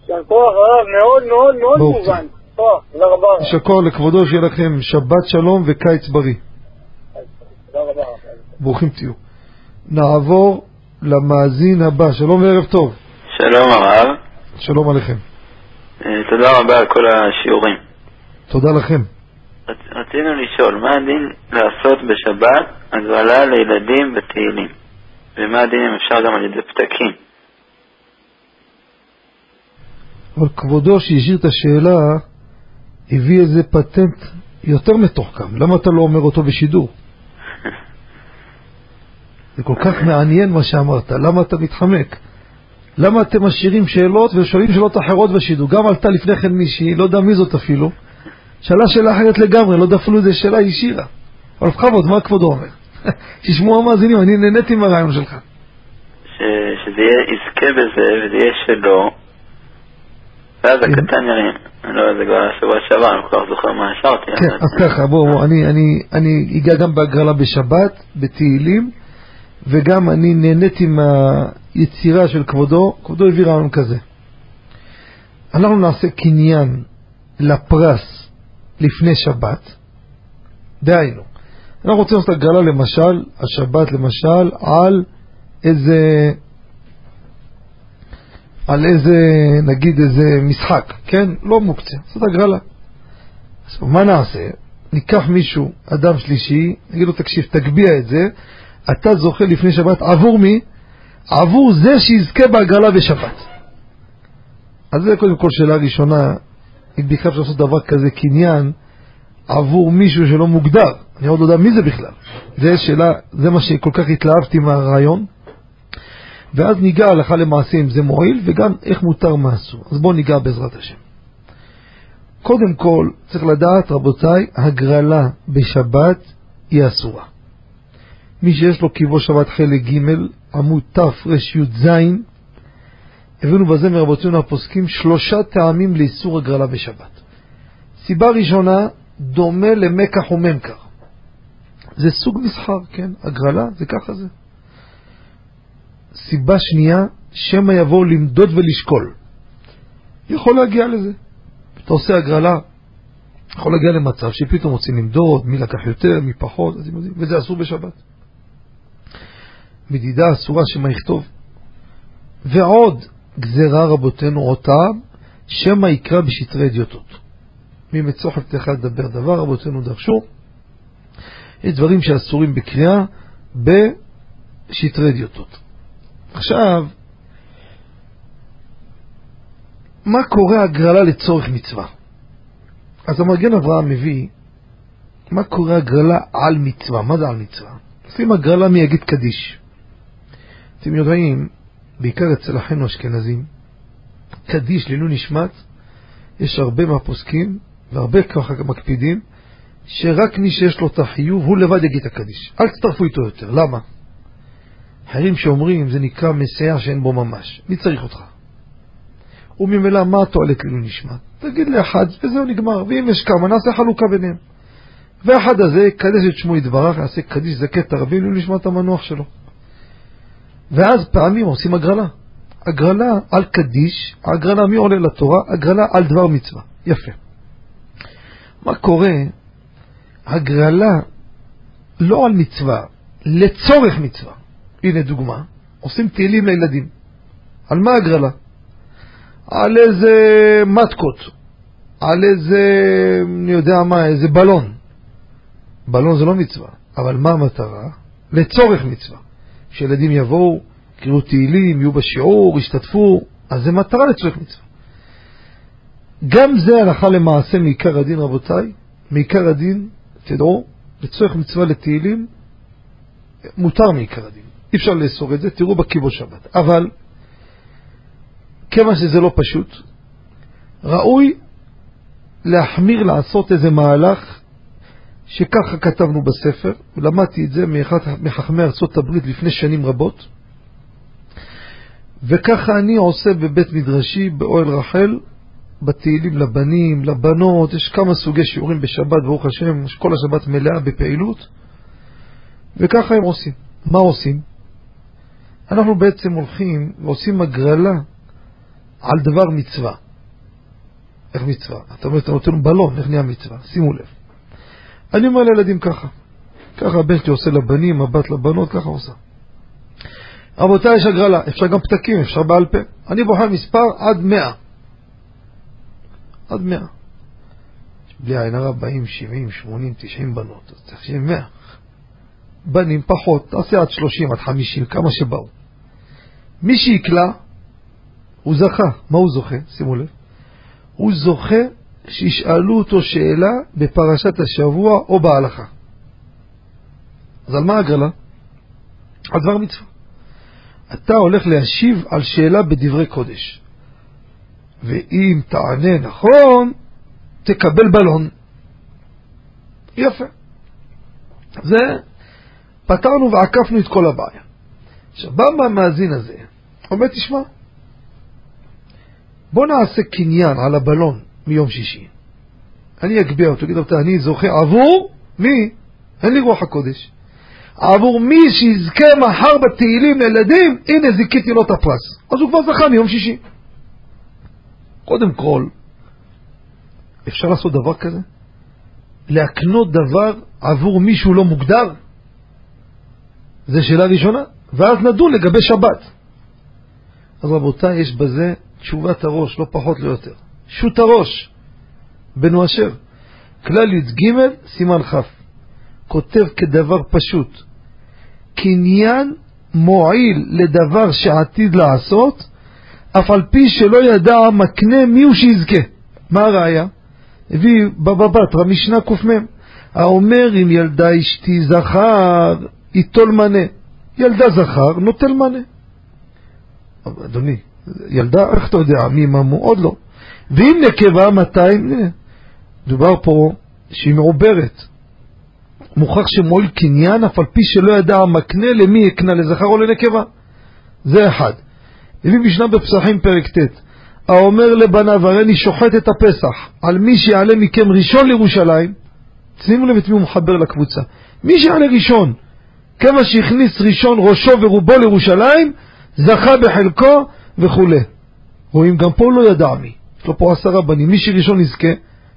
יישר כוח הרב, מאוד מאוד מאוד מובן. תודה רבה. יישר כוח לכבודו, שיהיה לכם שבת שלום וקיץ בריא. תודה רבה. ברוכים תהיו. נעבור למאזין הבא. שלום וערב טוב. שלום הרב, שלום עליכם. אה, תודה רבה על כל השיעורים. תודה לכם. רצ- רצינו לשאול, מה הדין לעשות בשבת הגרלה לילדים ותהילים? ומה הדין אם אפשר גם על ידי פתקים? אבל כבודו שהשאיר את השאלה, הביא איזה פטנט יותר מתוחכם. למה אתה לא אומר אותו בשידור? זה כל כך מעניין מה שאמרת, למה אתה מתחמק? למה אתם משאירים שאלות ושואלים שאלות אחרות בשידור? גם עלתה לפני כן מישהי, לא יודע מי זאת אפילו, שאלה שאלה אחרת לגמרי, לא יודע אפילו איזה שאלה היא השאירה. אבל בכבוד, מה כבודו אומר? שישמעו המאזינים, אני נהניתי מהרעיון שלך. ש... שזה יהיה, יזכה בזה וזה יהיה שלו, ואז הקטן ירים. לא זה כבר שבוע שעבר, אני כבר זוכר מה השארתי. כן, אז ככה, בואו, בוא, אני, אגע גם בהגרלה בשבת, בתהילים, וגם אני נהניתי מהיצירה של כבודו. כבודו הביא רעיון כזה. אנחנו נעשה קניין לפרס לפני שבת, דהיינו, אנחנו רוצים לעשות הגרלה למשל, השבת למשל, על איזה, על איזה, נגיד איזה משחק, כן? לא מוקצה, זאת הגרלה. אז מה נעשה? ניקח מישהו, אדם שלישי, נגיד לו, תקשיב, תגביה את זה, אתה זוכה לפני שבת עבור מי? עבור זה שיזכה בהגרלה בשבת. אז זה קודם כל שאלה ראשונה, אם בכלל אפשר לעשות דבר כזה קניין עבור מישהו שלא מוגדר, אני עוד לא יודע מי זה בכלל. זה שאלה, זה מה שכל כך התלהבתי מהרעיון. ואז ניגע הלכה למעשה אם זה מועיל, וגם איך מותר מה אסור. אז בואו ניגע בעזרת השם. קודם כל, צריך לדעת, רבותיי, הגרלה בשבת היא אסורה. מי שיש לו קיבו שבת חלק ג' עמוד תרי"ז, הבאנו בזה מרבותינו הפוסקים שלושה טעמים לאיסור הגרלה בשבת. סיבה ראשונה, דומה למקח וממכר. זה סוג מסחר, כן? הגרלה זה ככה זה. סיבה שנייה, שמא יבואו למדוד ולשקול. יכול להגיע לזה. אתה עושה הגרלה, יכול להגיע למצב שפתאום רוצים למדוד, מי לקח יותר, מי פחות, וזה אסור בשבת. מדידה אסורה שמא יכתוב. ועוד גזרה רבותינו אותם, שמא יקרא בשטרי אדיוטות. מצוחק לך לדבר דבר, רבותינו דרשו. יש דברים שאסורים בקריאה בשטרי אדיוטות. עכשיו, מה קורה הגרלה לצורך מצווה? אז המגן אברהם מביא, מה קורה הגרלה על מצווה? מה זה על מצווה? עושים הגרלה מי יגיד קדיש. אתם יודעים, בעיקר אצל אחינו האשכנזים, קדיש לעילוי נשמת, יש הרבה מהפוסקים, והרבה ככה מקפידים, שרק מי שיש לו את החיוב, הוא לבד יגיד את הקדיש. אל תצטרפו איתו יותר. למה? אחרים שאומרים, זה נקרא מסייע שאין בו ממש. מי צריך אותך? וממילא, מה התועלת לעילוי נשמת? תגיד לאחד, וזהו נגמר. ואם יש כמה, נעשה חלוקה ביניהם. והאחד הזה יקדש את שמו יתברך, יעשה קדיש זכה תרבים לעילוי נשמת המנוח שלו. ואז פעמים עושים הגרלה. הגרלה על קדיש, הגרלה מי עולה לתורה? הגרלה על דבר מצווה. יפה. מה קורה? הגרלה לא על מצווה, לצורך מצווה. הנה דוגמה, עושים תהילים לילדים. על מה הגרלה? על איזה מתקות, על איזה, אני יודע מה, איזה בלון. בלון זה לא מצווה, אבל מה המטרה? לצורך מצווה. שילדים יבואו, יקראו תהילים, יהיו בשיעור, ישתתפו, אז זה מטרה לצורך מצווה. גם זה הלכה למעשה מעיקר הדין, רבותיי. מעיקר הדין, תדעו, לצורך מצווה לתהילים, מותר מעיקר הדין. אי אפשר לאסור את זה, תראו בקיבו שבת. אבל, כיוון שזה לא פשוט, ראוי להחמיר לעשות איזה מהלך שככה כתבנו בספר, ולמדתי את זה מאחד מחכמי ארצות הברית לפני שנים רבות, וככה אני עושה בבית מדרשי, באוהל רחל, בתהילים לבנים, לבנות, יש כמה סוגי שיעורים בשבת, ברוך השם, כל השבת מלאה בפעילות, וככה הם עושים. מה עושים? אנחנו בעצם הולכים ועושים הגרלה על דבר מצווה. איך מצווה? אתה אומר, אתה נותן בלון, איך נהיה מצווה? שימו לב. אני אומר לילדים ככה, ככה הבן שלי עושה לבנים, הבת לבנות, ככה עושה. רבותיי, יש הגרלה, אפשר גם פתקים, אפשר בעל פה. אני בוחר מספר עד מאה. עד מאה. בלי עין הרע באים 70, 80, 90 בנות, אז צריך שיהיה 100. בנים פחות, תעשה עד 30, עד 50, כמה שבאו. מי שיקלע, הוא זכה. מה הוא זוכה? שימו לב. הוא זוכה שישאלו אותו שאלה בפרשת השבוע או בהלכה. אז על מה הגרלה? על דבר מצווה. אתה הולך להשיב על שאלה בדברי קודש. ואם תענה נכון, תקבל בלון. יפה. זה, פתרנו ועקפנו את כל הבעיה. עכשיו, בא מהמאזין הזה, אומר, תשמע, בוא נעשה קניין על הבלון מיום שישי. אני אגביה אותו, תגיד, רבותיי, אני זוכה עבור מי? אין לי רוח הקודש. עבור מי שיזכה מחר בתהילים לילדים, הנה זיכיתי לו את הפרס. אז הוא כבר זכה מיום שישי. קודם כל, אפשר לעשות דבר כזה? להקנות דבר עבור מישהו לא מוגדר? זו שאלה ראשונה, ואז נדון לגבי שבת. אז רבותיי, יש בזה תשובת הראש, לא פחות לא יותר. שו"ת הראש, בנו אשר. כלל י"ג, סימן כ', כותב כדבר פשוט, קניין מועיל לדבר שעתיד לעשות, אף על פי שלא ידע מקנה מיהו שיזכה. מה הראיה? הביא בבא בתרא, משנה קמ, האומר אם ילדה אשתי זכר, ייטול מנה. ילדה זכר, נוטל מנה. אדוני, ילדה, איך אתה יודע, מי ממו? עוד לא. ואם נקבה, מתי? דובר פה שהיא מעוברת. מוכרח שמועיל קניין, אף על פי שלא ידע המקנה למי יקנה, לזכר או לנקבה. זה אחד. הביא משנה בפסחים פרק ט', האומר לבניו, הרי אני שוחט את הפסח על מי שיעלה מכם ראשון לירושלים, שימו לב את מי הוא מחבר לקבוצה, מי שיעלה ראשון, כמה שהכניס ראשון ראשו ורובו לירושלים, זכה בחלקו וכולי. רואים, גם פה הוא לא ידע מי, יש לו פה עשרה בנים, מי שראשון יזכה,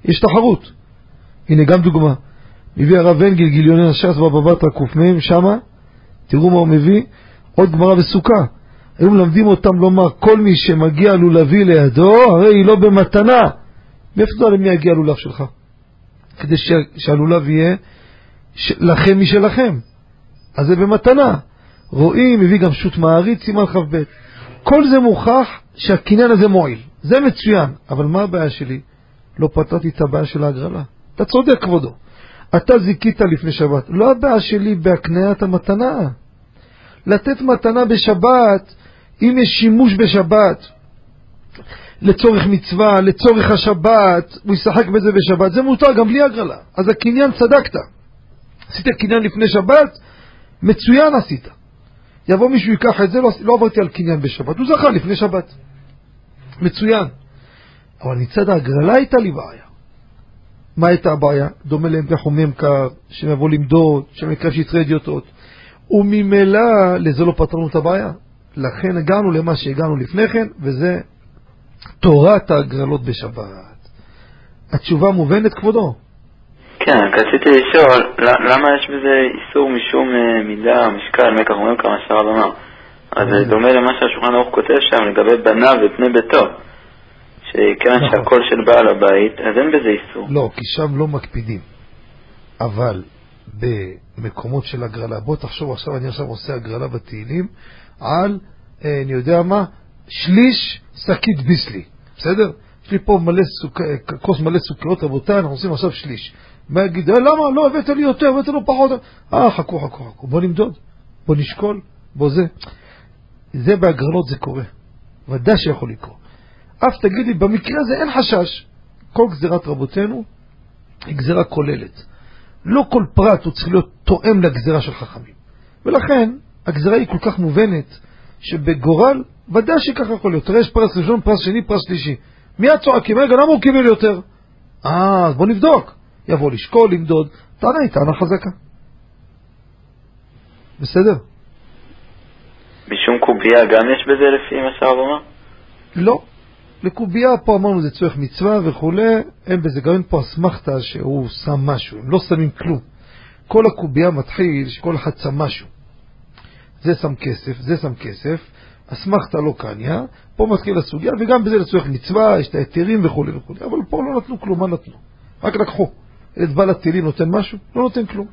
יש תחרות. הנה גם דוגמה, מביא הרב אנגל גיליוני הש"ס בבא בתרא קמ, שמה, תראו מה הוא מביא, עוד גמרא בסוכה. היו מלמדים אותם לומר, כל מי שמגיע לולבי לידו, הרי היא לא במתנה. מאיפה אתה יודע למי יגיע הלולב שלך? כדי שהלולב יהיה לכם משלכם. אז זה במתנה. רואים, מביא גם שו"ת מעריץ, סימן כ"ב. כל זה מוכח שהקניין הזה מועיל. זה מצוין. אבל מה הבעיה שלי? לא פתרתי את הבעיה של ההגרלה. אתה צודק, כבודו. אתה זיכית לפני שבת. לא הבעיה שלי בהקניית המתנה. לתת מתנה בשבת, אם יש שימוש בשבת, לצורך מצווה, לצורך השבת, הוא ישחק בזה בשבת, זה מותר גם בלי הגרלה. אז הקניין צדקת. עשית קניין לפני שבת, מצוין עשית. יבוא מישהו ייקח את זה, לא, לא עברתי על קניין בשבת, הוא זכה לפני שבת. מצוין. אבל מצד ההגרלה הייתה לי בעיה. מה הייתה הבעיה? דומה להם פחומם קר, שהם יבואו למדוד, שהם יקרא שיצרי אדיוטות. וממילא לזה לא פתרנו את הבעיה. לכן הגענו למה שהגענו לפני כן, וזה תורת ההגרלות בשבת. התשובה מובנת, כבודו? כן, רק רציתי לשאול, למה יש בזה איסור משום אה, מידה, משקל, מקח אומרים כמה שהרב אמר? אז זה דומה למה שהשולחן ערוך כותב שם לגבי בניו ופני ביתו. שכיוון נכון. שהכל של בעל הבית, אז אין בזה איסור. לא, כי שם לא מקפידים. אבל במקומות של הגרלה, בוא תחשוב עכשיו, אני עכשיו עושה הגרלה בתהילים על, אה, אני יודע מה, שליש שקית ביסלי, בסדר? יש לי פה מלא סוכ... אה, כוס מלא סוכרות, רבותיי, אנחנו עושים עכשיו שליש. מה יגיד, אה, למה? לא, הבאת לי יותר, הבאת לו פחות. אה, חכו, חכו, חכו, בוא נמדוד, בוא נשקול, בוא זה. זה בהגרלות זה קורה. ודאי שיכול לקרות. אף תגיד לי, במקרה הזה אין חשש. כל גזירת רבותינו היא גזירה כוללת. לא כל פרט הוא צריך להיות תואם לגזירה של חכמים. ולכן, הגזירה היא כל כך מובנת, שבגורל, ודאי שככה יכול להיות. תראה, יש פרס ראשון, פרס שני, פרס שלישי. מיד צועקים, רגע, למה הוא קיבל יותר? אה, אז בוא נבדוק. יבוא לשקול, למדוד. טענה היא טענה חזקה. בסדר? משום קובייה גם יש בזה לפי מה שהרב אמר? לא. לקובייה פה אמרנו זה צורך מצווה וכולי, אין בזה, גם אין פה אסמכתה שהוא שם משהו, הם לא שמים כלום. כל הקובייה מתחיל שכל אחד שם משהו. זה שם כסף, זה שם כסף, אסמכתה לא קניה, פה מתחיל הסוגיה, וגם בזה לצורך מצווה, יש את ההיתרים וכולי וכולי, אבל פה לא נתנו כלום, מה נתנו? רק לקחו. ילד בא לתהילים נותן משהו? לא נותן כלום.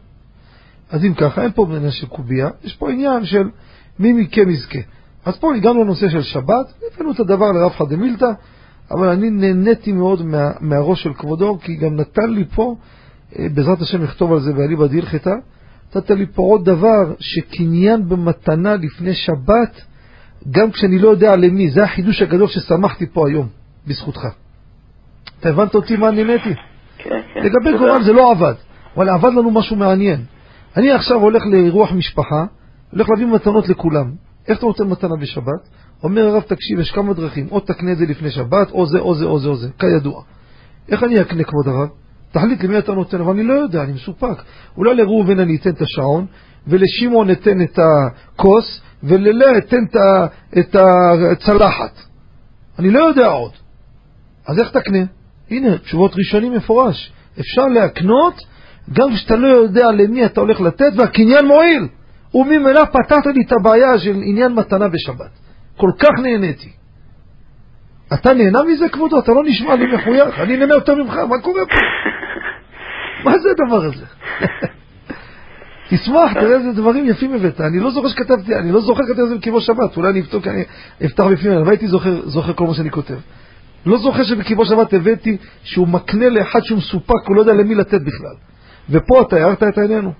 אז אם ככה, אין פה עניין של קובייה, יש פה עניין של מי מכם יזכה. אז פה הגענו לנושא של שבת, הבאנו את הדבר לרב חד מילתא, אבל אני נהניתי מאוד מה, מהראש של כבודו, כי גם נתן לי פה, אה, בעזרת השם נכתוב על זה באליבא דהלכתא, נתת לי פה עוד דבר, שקניין במתנה לפני שבת, גם כשאני לא יודע למי, זה החידוש הגדול ששמחתי פה היום, בזכותך. אתה הבנת אותי מה נהניתי? כן, כן. לגבי. גורל זה לא עבד, אבל עבד לנו משהו מעניין. אני עכשיו הולך לאירוח משפחה, הולך להביא מתנות לכולם. איך אתה נותן מתנה בשבת? אומר הרב, תקשיב, יש כמה דרכים, או תקנה את זה לפני שבת, או זה, או זה, או זה, או זה, כידוע. איך אני אקנה, כבוד הרב? תחליט למי אתה נותן, אבל אני לא יודע, אני מסופק. אולי לראובן אני אתן את השעון, ולשמעון אתן את הכוס, וללאה אתן את הצלחת. אני לא יודע עוד. אז איך תקנה? הנה, תשובות ראשונים מפורש. אפשר להקנות גם כשאתה לא יודע למי אתה הולך לתת, והקניין מועיל. וממילא פתרת לי את הבעיה של עניין מתנה בשבת. כל כך נהניתי. אתה נהנה מזה, כבודו? אתה לא נשמע לי מחוייך, אני נהנה יותר ממך, מה קורה פה? מה זה הדבר הזה? תשמח, תראה איזה דברים יפים הבאת. אני לא זוכר שכתבתי, אני לא זוכר כתבתי את זה בכיבו שבת, אולי אני אבדוק, אני אפתח בפנים, אבל הייתי זוכר, זוכר כל מה שאני כותב. לא זוכר שבכיבו שבת הבאתי שהוא מקנה לאחד שהוא מסופק, הוא לא יודע למי לתת בכלל. ופה אתה הערת את העניין.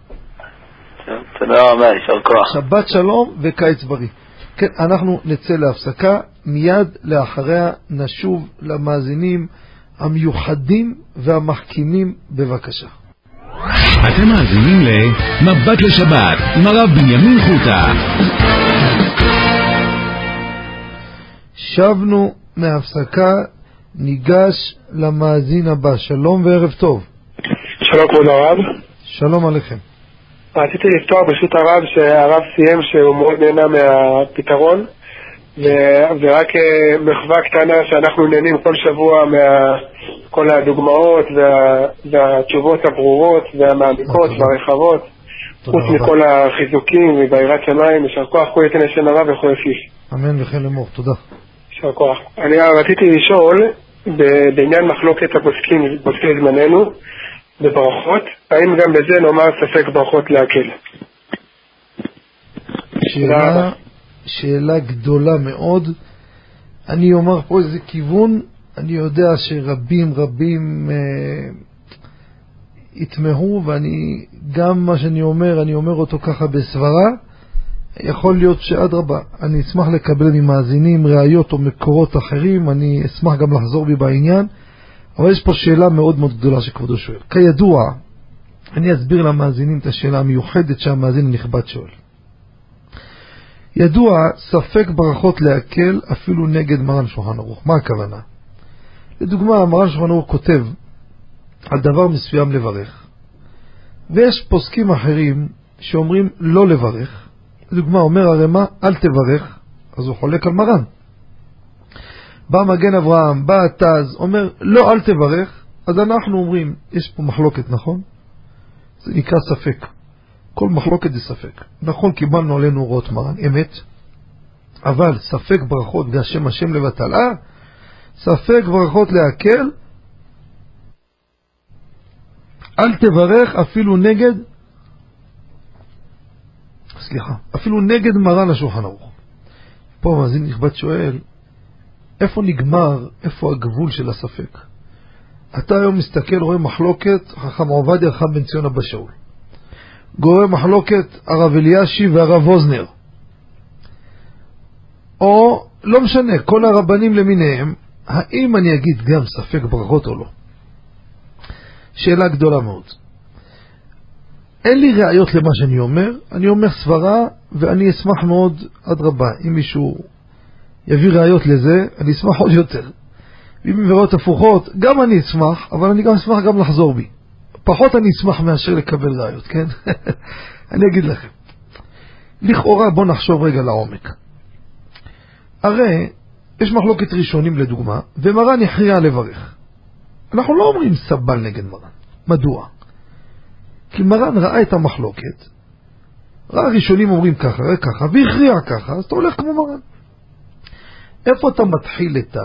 תודה רבה, יישר כוח. שבת שלום וקיץ בריא. כן, אנחנו נצא להפסקה, מיד לאחריה נשוב למאזינים המיוחדים והמחכימים בבקשה. אתם מאזינים ל"מבט לשבת" עם הרב בנימין חוטה. שבנו מהפסקה, ניגש למאזין הבא. שלום וערב טוב. שלום כבוד הרב. שלום עליכם. רציתי לפתוח ברשות הרב שהרב סיים שהוא מאוד נהנה מהפתרון ורק אה, מחווה קטנה שאנחנו נהנים כל שבוע מכל הדוגמאות וה- והתשובות הברורות והמעמיקות והרחבות חוץ מכל החיזוקים וביראת שמיים, יישר כוח, כל יתן השם הרב וכל יפיש. אמן וכן לאמור, תודה. יישר כוח. אני רציתי לשאול בעניין מחלוקת הפוסקים, פוסקי זמננו, בברכות, האם גם בזה נאמר ספק ברכות להקל? שאלה, שאלה גדולה מאוד. אני אומר פה איזה כיוון, אני יודע שרבים רבים אה, יתמהו, ואני, גם מה שאני אומר, אני אומר אותו ככה בסברה. יכול להיות שאדרבה, אני אשמח לקבל ממאזינים ראיות או מקורות אחרים, אני אשמח גם לחזור בי בעניין. אבל יש פה שאלה מאוד מאוד גדולה שכבודו שואל. כידוע, אני אסביר למאזינים את השאלה המיוחדת שהמאזין הנכבד שואל. ידוע, ספק ברכות להקל אפילו נגד מרן שולחן ערוך. מה הכוונה? לדוגמה, מרן שולחן ערוך כותב על דבר מסוים לברך, ויש פוסקים אחרים שאומרים לא לברך. לדוגמה, אומר הרמ"א, אל תברך, אז הוא חולק על מרן. בא מגן אברהם, בא התז, אומר, לא, אל תברך, אז אנחנו אומרים, יש פה מחלוקת, נכון? זה נקרא ספק. כל מחלוקת זה ספק. נכון, קיבלנו עלינו מרן, אמת, אבל ספק ברכות והשם השם לבטלה, ספק ברכות להקל, אל תברך אפילו נגד, סליחה, אפילו נגד מרן השולחן ערוך. פה מאזין נכבד שואל, איפה נגמר, איפה הגבול של הספק? אתה היום מסתכל, רואה מחלוקת, חכם עובדיה, חכם בן ציון אבא שאול. גורם מחלוקת הרב אלישיב והרב אוזנר. או, לא משנה, כל הרבנים למיניהם, האם אני אגיד גם ספק ברכות או לא? שאלה גדולה מאוד. אין לי ראיות למה שאני אומר, אני אומר סברה, ואני אשמח מאוד, אדרבה, אם מישהו יביא ראיות לזה, אני אשמח עוד יותר. ואם יהיו ראיות הפוכות, גם אני אשמח, אבל אני גם אשמח גם לחזור בי. פחות אני אשמח מאשר לקבל ראיות, כן? אני אגיד לכם. לכאורה, בואו נחשוב רגע לעומק. הרי יש מחלוקת ראשונים לדוגמה, ומרן יכריע לברך. אנחנו לא אומרים סבל נגד מרן. מדוע? כי מרן ראה את המחלוקת, ראה ראשונים אומרים ככה, ראה ככה, והכריע ככה, אז אתה הולך כמו מרן. איפה אתה מתחיל את ה...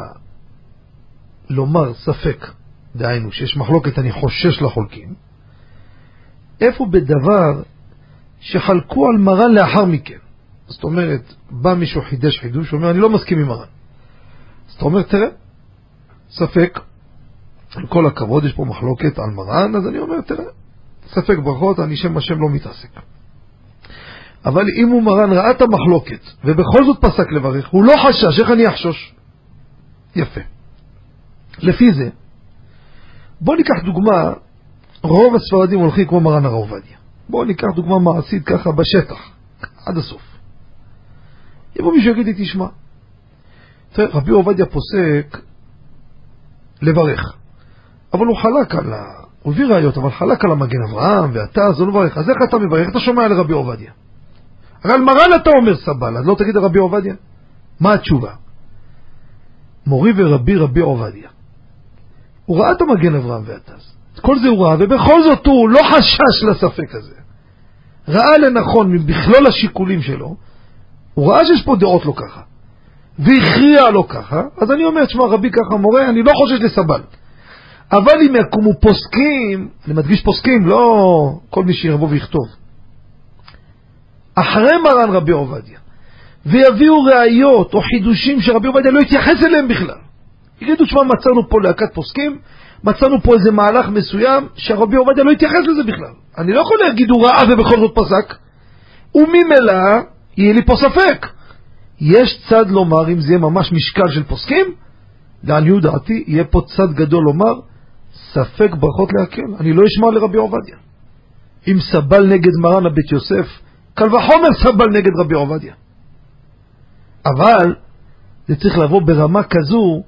לומר ספק, דהיינו שיש מחלוקת אני חושש לחולקים, איפה בדבר שחלקו על מרן לאחר מכן. זאת אומרת, בא מישהו חידש חידוש, אומר אני לא מסכים עם מרן. אז אתה אומר, תראה, ספק, עם כל הכבוד יש פה מחלוקת על מרן, אז אני אומר, תראה, ספק ברכות, אני שם השם לא מתעסק. אבל אם הוא מרן ראה את המחלוקת, ובכל זאת פסק לברך, הוא לא חשש, איך אני אחשוש? יפה. לפי זה, בואו ניקח דוגמה, רוב הספרדים הולכים כמו מרן הרב עובדיה. בואו ניקח דוגמה מעשית ככה בשטח, עד הסוף. יבוא מישהו יגיד לי, תשמע, תראה, רבי עובדיה פוסק לברך, אבל הוא חלק על ה... הוא הביא ראיות, אבל חלק על המגן אברהם, ואתה, אז הוא לא מברך. אז איך אתה מברך? אתה שומע לרבי עובדיה. הרי על מרן אתה אומר סבל, אז לא תגיד לרבי עובדיה? מה התשובה? מורי ורבי רבי עובדיה. הוא ראה את המגן אברהם והטז. את כל זה הוא ראה, ובכל זאת הוא לא חשש לספק הזה. ראה לנכון מבכלול השיקולים שלו, הוא ראה שיש פה דעות לא ככה, והכריע לא ככה, אז אני אומר, תשמע, רבי ככה מורה, אני לא חושש לסבל. אבל אם יקומו פוסקים, אני מדגיש פוסקים, לא כל מי שיבוא ויכתוב, אחרי מרן רבי עובדיה, ויביאו ראיות או חידושים שרבי עובדיה לא התייחס אליהם בכלל. יגידו, תשמע, מצאנו פה להקת פוסקים, מצאנו פה איזה מהלך מסוים שהרבי עובדיה לא התייחס לזה בכלל. אני לא יכול להגיד הוא ראה ובכל זאת פסק. וממילא יהיה לי פה ספק. יש צד לומר, אם זה יהיה ממש משקל של פוסקים, לעניות דעתי, יהיה פה צד גדול לומר, ספק ברכות להקל, אני לא אשמע לרבי עובדיה. אם סבל נגד מרן הבית יוסף, קל וחומר סבל נגד רבי עובדיה. אבל זה צריך לבוא ברמה כזו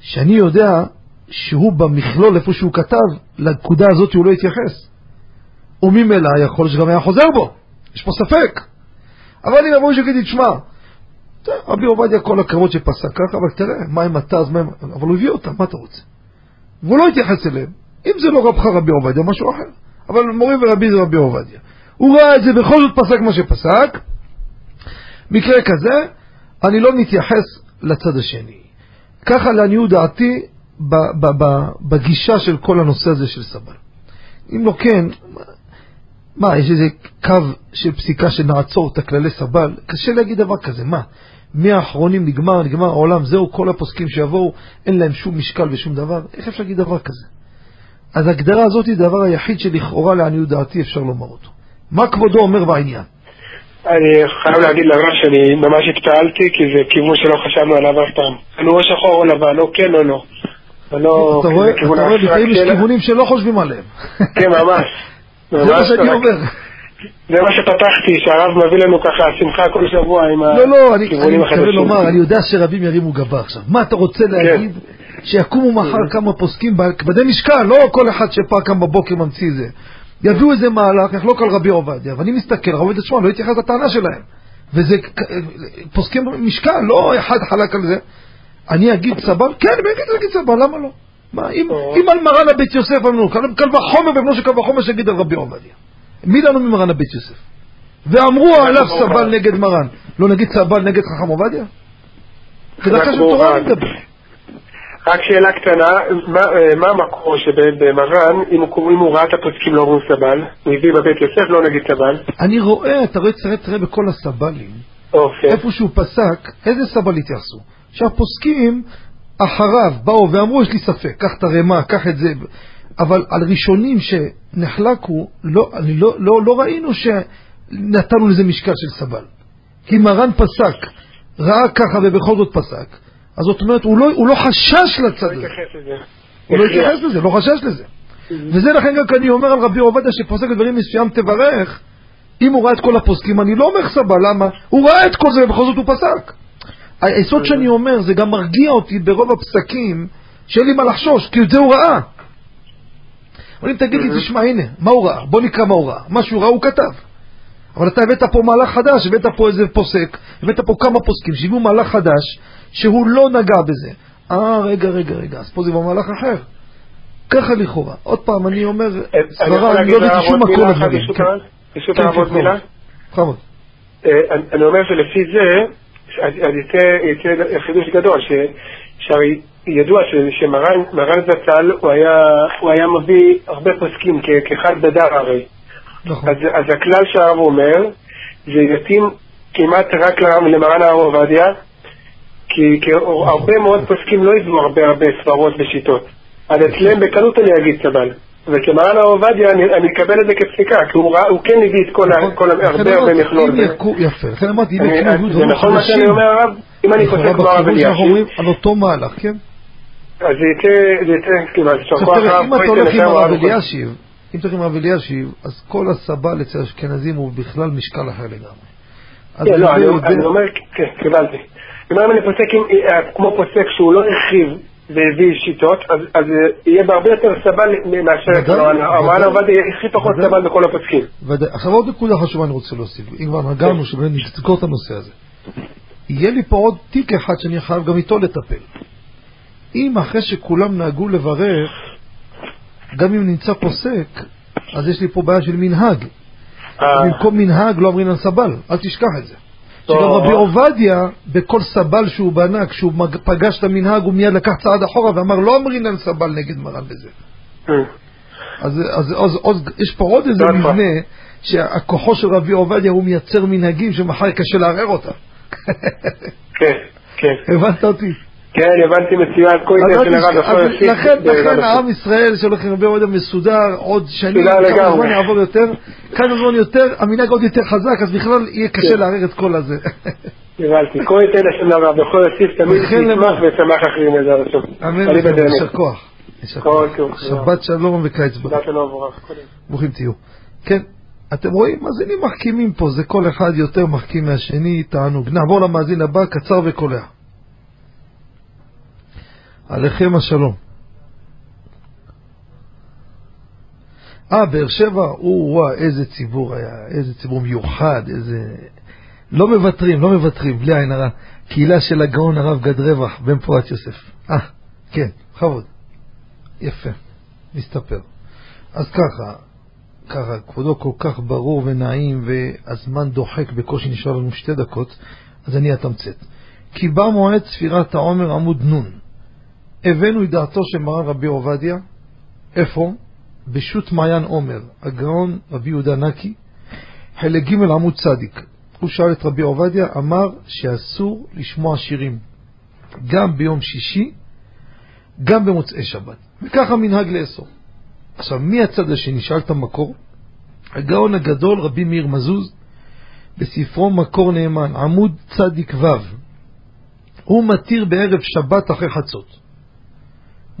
שאני יודע שהוא במכלול, איפה שהוא כתב, לנקודה הזאת הוא לא התייחס. וממילא יכול שגם היה חוזר בו, יש פה ספק. אבל אם יבואו שיגיד לי, תשמע, רבי עובדיה כל הכבוד שפסק ככה, אבל תראה, מה עם התז, מה עם... אבל הוא הביא אותם, מה אתה רוצה? והוא לא התייחס אליהם. אם זה לא רבך רבי עובדיה, משהו אחר. אבל מורי ורבי זה רבי עובדיה. הוא ראה את זה, בכל זאת פסק מה שפסק. מקרה כזה, אני לא מתייחס לצד השני. ככה לעניות דעתי בגישה של כל הנושא הזה של סבל. אם לא כן, מה, יש איזה קו של פסיקה שנעצור את הכללי סבל? קשה להגיד דבר כזה, מה? מהאחרונים נגמר, נגמר העולם, זהו, כל הפוסקים שיבואו, אין להם שום משקל ושום דבר, איך אפשר להגיד דבר כזה? אז ההגדרה הזאת היא הדבר היחיד שלכאורה לעניות דעתי אפשר לומר אותו. מה כבודו אומר בעניין? אני חייב להגיד לרב שאני ממש התפעלתי, כי זה כיוון שלא חשבנו עליו אף פעם. אני או שחור או לבן, או כן או לא. ולא אתה רואה, לפעמים יש שלה. כיוונים שלא חושבים עליהם. כן, ממש. זה מה שאני אומר. זה מה שפתחתי, שהרב מביא לנו ככה שמחה כל שבוע עם לא, לא, אני הכיוונים מתכוון החדשים. לומר, אני יודע שרבים ירימו גבה עכשיו. מה אתה רוצה להגיד? שיקומו מחר כמה פוסקים כבדי משקל, לא כל אחד שפעם קם בבוקר ממציא זה. יביאו איזה מהלך, יחלוק על רבי עובדיה, ואני מסתכל, רבי עובדיה, תשמע, לא התייחס לטענה שלהם. וזה פוסקים משקל, לא אחד חלק על זה. אני אגיד סבל? כן, אני אגיד להגיד סבל, למה לא? מה, אם, אם על מרן הבית יוסף אמרנו, קל וחומר ובנו של קל וחומר שיגיד על רבי עובדיה. מי לנו ממרן הבית יוסף? ואמרו עליו סבל נגד מרן, לא נגיד סבל נגד חכם עובדיה? כדרכה של תורה אני מדבר. רק שאלה קטנה, מה, אה, מה המקור שבמרן, אם הוא, אם הוא ראה את הפוסקים לא אומרים סבל, הוא הביא בבית יוסף לא נגיד סבל, אני רואה, אתה רואה, תראה, תראה בכל הסבלים, אוקיי, איפה שהוא פסק, איזה סבל התייחסו? שהפוסקים אחריו באו ואמרו, יש לי ספק, קח את הרמה, קח את זה, אבל על ראשונים שנחלקו, לא, אני לא, לא, לא ראינו שנתנו לזה משקל של סבל. כי מרן פסק, ראה ככה ובכל זאת פסק, אז זאת אומרת, הוא לא, הוא לא חשש לצד לא הזה. הוא לא התייחס לזה, לא חשש לזה. וזה לכן גם אני אומר על רבי עובדיה שפוסק דברים מסוים תברך, אם הוא ראה את כל הפוסקים, אני לא אומר סבא, למה? הוא ראה את כל זה ובכל זאת הוא פסק. היסוד שאני אומר, זה גם מרגיע אותי ברוב הפסקים, שאין לי מה לחשוש, כי את זה הוא ראה. אבל אם תגיד לי, תשמע, הנה, מה הוא ראה? בוא נקרא מה הוא ראה. מה שהוא ראה הוא כתב. אבל אתה הבאת פה מהלך חדש, הבאת פה איזה פוסק, הבאת פה כמה פוסקים שהביאו מהלך חדש, שהוא לא נגע בזה. אה, רגע, רגע, רגע, אז פה זה כבר מהלך אחר. ככה לכאורה. עוד פעם, אני אומר, אה, סברה, אני לא לרב שום עוד מקום מילה לדברים. כן. הרב? ברשות כן, הרב כן, עוד מילה? בכבוד. אה, אני- אומר שלפי זה, אז יצא חידוש גדול, שהרי ידוע שמרן מרן זצ"ל הוא היה מביא הרבה פוסקים כ- כאחד בדר הרי. נכון. אז אז הכלל שהרב אומר, זה יתאים כמעט רק למרן הרב עובדיה, כי כי הרבה מאוד פוסקים לא הביאו הרבה הרבה סברות ושיטות. אז אצלם בקלות אני אגיד סבל. וכמרן הרב עובדיה אני אני אקבל את זה כפסיקה, כי הוא ראה- הוא כן הביא את כל נכון. כל הרבה הרבה מכלול. יפה, לכן אמרתי, אם יקומו יהיו זה נכון מה שאני אומר הרב? אם אני חושב כמו הרב אלישיב, אומרים על אותו מהלך, כן? אז זה יצא, זה יצא, כאילו, יישר כוח תראה, הרב, אם אתה הולך עם הרב. אלישיב, אם עם הרב אלישיב, אז כל הסבל אצל האשכנזים הוא בכלל משקל אחר לגמרי. כן, לא, אני אומר, כן, קיבלתי. אם אני פוסק אה, כמו פוסק שהוא לא הרחיב והביא שיטות, אז אז יהיה בהרבה יותר סבל מאשר המרן ודאי. עובדיה הכי פחות. סבל בכל הפוסקים. עכשיו עוד נקודה חשובה אני רוצה להוסיף, אם כבר נגענו שבאמת נזכור את הנושא הזה. יהיה לי פה עוד תיק אחד שאני חייב גם איתו לטפל. אם אחרי שכולם נהגו לברך, גם אם נמצא פוסק, אז יש לי פה בעיה של מנהג. אה, במקום מנהג לא אומרים סבל, אל תשכח את זה. שגם. רבי עובדיה, בכל סבל שהוא בנה, כשהוא פגש את המנהג, הוא מיד לקח צעד אחורה ואמר, לא אומרים על סבל נגד מרן בזה. אה, אז, אז, אז, אז יש פה עוד איזה. מבנה שהכוחו של רבי עובדיה הוא מייצר מנהגים שמחר קשה לערער אותם. כן, כן. הבנת אותי? כן, הבנתי מצוין, כל עניין של הרב יכול להוסיף. לכן, בעזרת לכן השם. עם ישראל שהולך עם רבי עובדיה מסודר עוד שנים, כמה. זמן יעבור יותר, כמה זמן יותר, המנהג עוד יותר חזק, אז בכלל יהיה קשה כן. לערער את כל הזה. הבנתי, כל ייתן השם לרב, יכול להוסיף תמיד למען. וישמח אחרים בעזרת השם. אמן. יישר כוח. כוח. טוב. שבת שלום וקיץ. קודם. ברוכים תהיו. כן, אתם רואים, מאזינים מחכימים פה, זה כל אחד יותר מחכים מהשני, תענוג. נעבור למאזין הבא, קצר וקולע. עליכם השלום. אה, באר שבע, או וואו, איזה ציבור היה, איזה ציבור מיוחד, איזה... לא מוותרים, לא מוותרים, בלי עין הרע. קהילה של הגאון הרב גד רווח, בן פורת יוסף. אה, כן, בכבוד. יפה, מסתפר. אז ככה, ככה, כבודו כל כך ברור ונעים, והזמן דוחק, בקושי נשאר לנו שתי דקות, אז אני אתמצת. כי בא מועד ספירת העומר עמוד נ', הבאנו את דעתו של מרן רבי עובדיה, איפה? בשו"ת מעיין עומר, הגאון רבי יהודה נקי, חלק ג' עמוד צדיק. הוא שאל את רבי עובדיה, אמר שאסור לשמוע שירים, גם ביום שישי, גם במוצאי שבת. וככה מנהג לאסור. עכשיו, מי הצד השני? שאלת מקור. הגאון הגדול, רבי מאיר מזוז, בספרו מקור נאמן, עמוד צדיק ו', הוא מתיר בערב שבת אחרי חצות.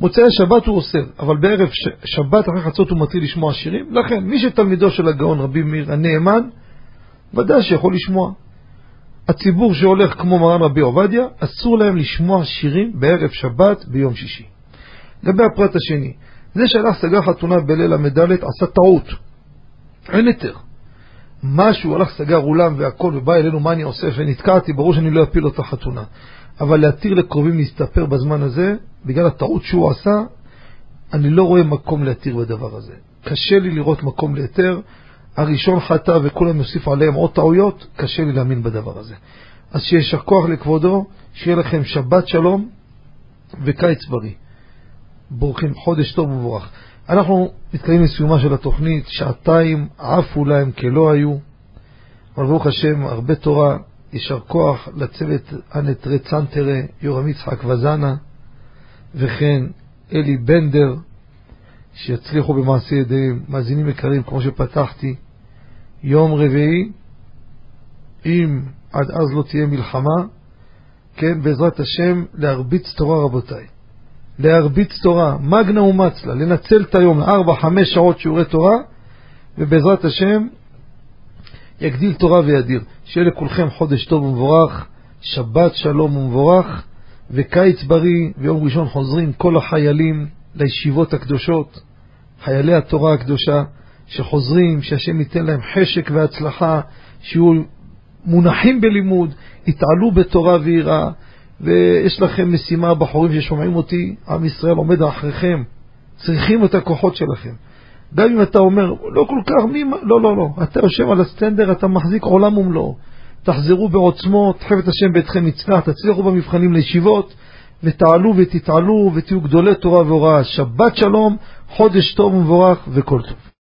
מוצאי שבת הוא אוסר, אבל בערב ש... שבת אחרי חצות הוא מתיר לשמוע שירים. לכן, מי שתלמידו של הגאון רבי מאיר הנאמן, ודאי שיכול לשמוע. הציבור שהולך כמו מרן רבי עובדיה, אסור להם לשמוע שירים בערב שבת ביום שישי. לגבי הפרט השני, זה שהלך סגר חתונה בליל ל"ד עשה טעות. אין היתר. משהו הלך סגר אולם והכל ובא אלינו מה אני עושה ונתקעתי, ברור שאני לא אפיל לו את החתונה. אבל להתיר לקרובים להסתפר בזמן הזה, בגלל הטעות שהוא עשה, אני לא רואה מקום להתיר בדבר הזה. קשה לי לראות מקום להיתר. הראשון חטא וכולם יוסיפו עליהם עוד טעויות, קשה לי להאמין בדבר הזה. אז שיישר כוח לכבודו, שיהיה לכם שבת שלום וקיץ בריא. ברוכים, חודש טוב ומבורך. אנחנו מתקרבים לסיומה של התוכנית, שעתיים עפו להם כלא היו, אבל ברוך השם, הרבה תורה, יישר כוח לצוות הנטרי צנטרה, יורם יצחק וזנה, וכן אלי בנדר, שיצליחו במעשה ידיהם, מאזינים יקרים, כמו שפתחתי, יום רביעי, אם עד אז לא תהיה מלחמה, כן, בעזרת השם, להרביץ תורה רבותיי. להרביץ תורה, מגנה ומצלה, לנצל את היום לארבע, חמש שעות שיעורי תורה, ובעזרת השם יגדיל תורה וידיר. שיהיה לכולכם חודש טוב ומבורך, שבת שלום ומבורך, וקיץ בריא, ויום ראשון חוזרים כל החיילים לישיבות הקדושות, חיילי התורה הקדושה, שחוזרים, שהשם ייתן להם חשק והצלחה, שיהיו מונחים בלימוד, יתעלו בתורה ויראה. ויש לכם משימה, בחורים ששומעים אותי, עם ישראל עומד אחריכם, צריכים את הכוחות שלכם. גם אם אתה אומר, לא כל כך, מי, לא, לא, לא, אתה יושב על הסטנדר, אתה מחזיק עולם ומלואו. תחזרו בעוצמות, חפת השם ביתכם יצלח, תצליחו במבחנים לישיבות, ותעלו ותתעלו ותהיו גדולי תורה והוראה. שבת שלום, חודש טוב ומבורך וכל טוב.